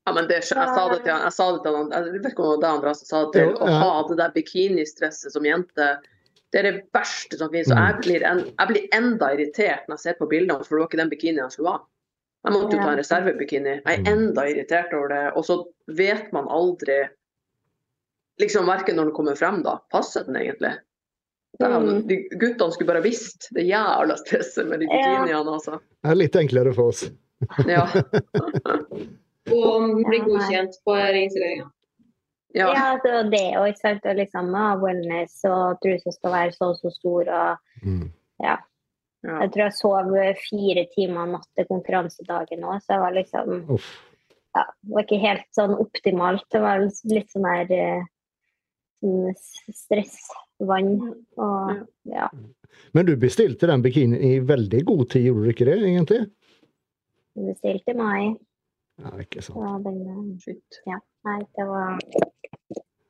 Ja, men det, jeg sa det til han, jeg sa det til han, jeg vet ikke om det var det Andreas sa det til, å ha det der bikinistresset som jente, det er det verste som finnes. Og Mm. jeg blir, en, jeg blir enda irritert når jeg ser på bildene, for det var ikke den bikinien jeg skulle ha. Jeg måtte jo ta en reservebikini. Jeg er Mm. enda irritert over det. Og så vet man aldri, liksom verken når den kommer frem da, passer den egentlig? Dæven, de guttene skulle bare visst det jævla stresset med de bikiniene, altså. Det er litt enklere for oss. Ja. Og bli godkjent på registreringa. Ja. Ja, det var det òg. Og liksom wellness og trusa skal være så og så stor. Og Mm. ja. jeg tror jeg sov fire timer natt til konkurransedagen òg, så jeg var liksom Uff. ja, Det var ikke helt sånn optimalt. Det var litt sånn der eh, sånn stressvann og ja. Men du bestilte den bikinien i veldig god tid, gjorde du ikke det, egentlig? Bestilte i mai. Ja, ikke sant. Ja, den ja, Nei, det var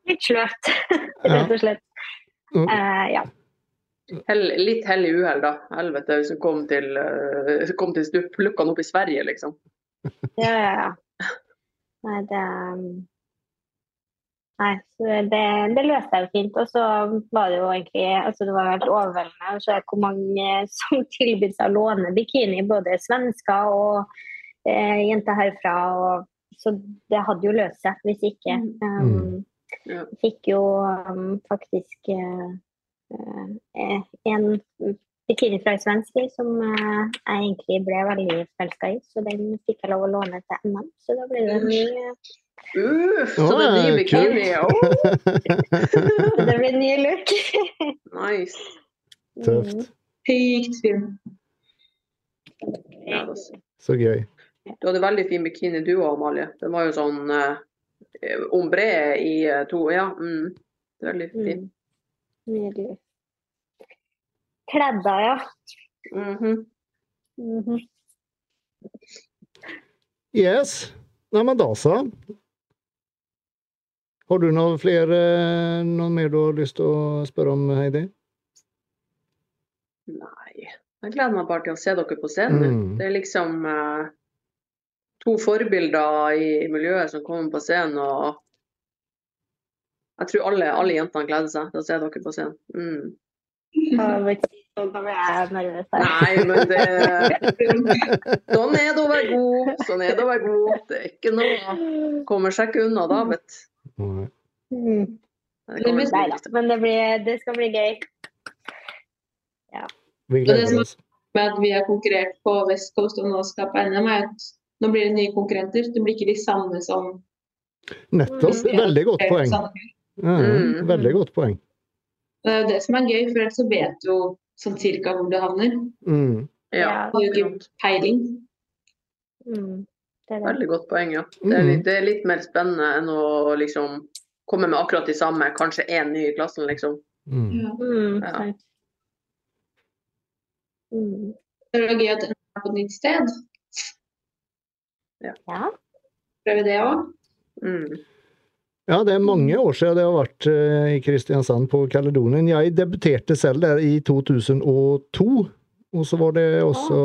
litt sløvt, rett og slett. Eh, ja. Hell, litt hell i uhell, da. Helvete, hvis du kom til, uh, kom til stupplukkene opp i Sverige, liksom. Ja, ja, ja. Nei, det um, Nei, det, det løste jeg jo fint. Og så var det jo egentlig altså Det var helt overveldende å se hvor mange som tilbød seg å låne bikini. Både svensker og eh, jenter herfra. Og, så det hadde jo løst seg hvis ikke. Um, Mm. Ja. Fikk jo um, faktisk eh, eh, en bikini fra en svensk som uh, jeg egentlig ble veldig forelska i. Så den fikk jeg lov å låne til NM. Så da ble det en ny, Uff, så det blir bikini. Oh, det blir en ny look. nice. Tøft. Sykt fin. Ja, altså. Så gøy. Du hadde veldig fin bikini du òg, Amalie. Den var jo sånn eh, ombre i eh, to Ja. Mm. Veldig fint. Mm. Nydelig. Kledda, ja. Mhm. -hmm. Yes. Nei, men da så. Har du noe flere, noe mer du har lyst til å spørre om, Heidi? Nei. Jeg gleder meg bare til å se dere på scenen. Mm. Det er liksom eh, to forbilder i miljøet som kommer på scenen, og jeg tror alle, alle jentene gleder seg til å se dere på scenen. Mm. Ble jeg nervøs her. Nei, men det Sånn er det å være god. Sånn er det å være god. Det er ikke noe Kommer seg ikke unna da, vet du. Mm. Det blir deilig. men det, blir, det skal bli gøy. Vi det gleder oss. Med at vi har konkurrert på West Coast og nå skal på NM, er at nå blir det nye konkurrenter. Det blir ikke de samme som Nettopp. Veldig godt poeng. Mm. veldig godt poeng. Det er jo det som er gøy, for ellers så vet du jo sånn cirka hvor du havner. Mm. Ja, Du har jo ikke peiling. Mm. Det er det. veldig godt poeng, ja. Det er, Mm. litt, det er litt mer spennende enn å liksom komme med akkurat de samme, kanskje én ny i klassen, liksom. Mm. Ja. Mm, Ja. Mm. Det er gøy at en er på et nytt sted. Ja. Prøve det òg. Mm. Ja, det er mange år siden det har vært eh, i Kristiansand på Kaledonien. Jeg debuterte selv der i 2002. Og så var det også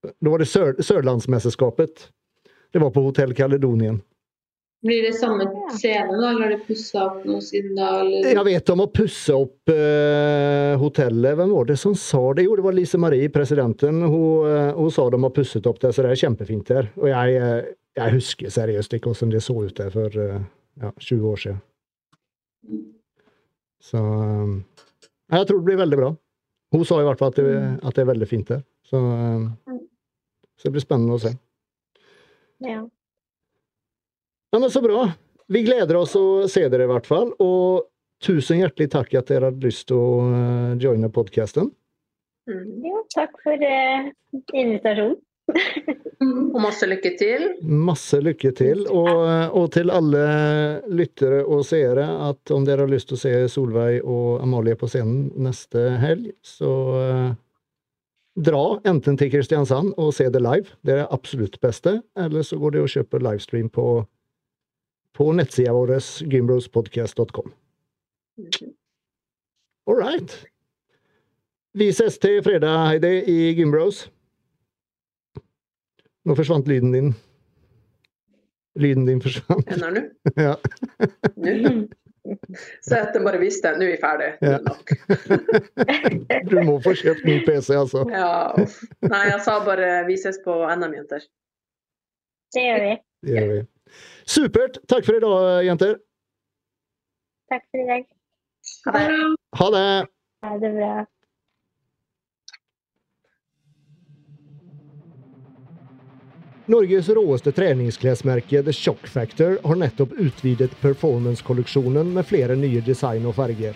Da var det Sør Sørlandsmesterskapet. Det var på Hotell Kaledonien. Blir det samme scene da, eller har det pussa opp noe siden da? Eller? Jeg vet om å pusse opp eh, hotellet. Hvem var det som sa det? Jo, det var Lise Marie, presidenten. Hun, eh, hun sa de har pusset opp det, så det er kjempefint der. Og jeg, eh, jeg husker seriøst ikke hvordan det så ut der for eh, ja, 20 år siden. Så jeg tror det blir veldig bra. Hun sa i hvert fall at det, at det er veldig fint der. Så, så det blir spennende å se. Ja. Ja, men Så bra. Vi gleder oss å se dere i hvert fall. Og tusen hjertelig takk at dere hadde lyst til å eh, joine podkasten. Mm. ja, takk for eh, invitasjonen. Mm. Og masse lykke til. Masse lykke til. Og, eh, og til alle lyttere og seere, at om dere har lyst til å se Solveig og Amalie på scenen neste helg, så eh, dra enten til Kristiansand og se det live. Det er det absolutt beste. Eller så går det å kjøpe livestream på, på nettsida vår, gymbrospodcast.com. All right. Vi ses til fredag, Heidi, i Gymbros. Nå forsvant lyden din. Lyden din forsvant. Den er nå? Ja. Så at jeg bare visste nå er vi ferdig. Ja. Du må få kjøpt ny PC, altså. Ja. Nei, jeg sa bare vi ses på NM, jenter. Det gjør vi. Det gjør vi. Supert. Takk for i dag, jenter. Takk for i dag. Ha det. Ha det! Ha det bra. Norges råeste treningsklesmerke The Shock Factor har nettopp utvidet performance-kolleksjonen med flere nye design og farger.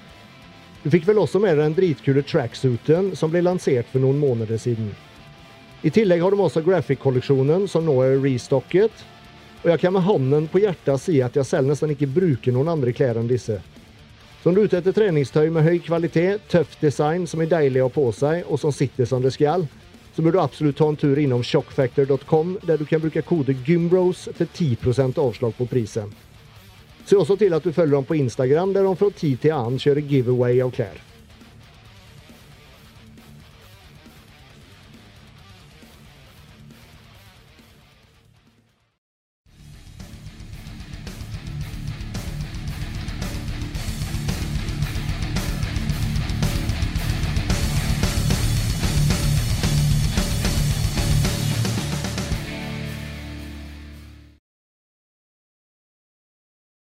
Du fikk vel også med deg den dritkule tracksuiten som ble lansert for noen måneder siden. I tillegg har de også graphic-kolleksjonen som nå er restocket. Og jeg kan med hånden på hjertet si at jeg selv nesten ikke bruker noen andre klær enn disse. Så om du er ute etter treningstøy med høy kvalitet, tøff design som er deilig å ha på seg, og som sitter som det skal, så bør du absolutt ta en tur innom shockfactor.com, der du kan bruke kode GYMBROS for 10% avslag på prisen. Se også til at du følger dem på Instagram, der de fra tid til annen kjører giveaway av klær.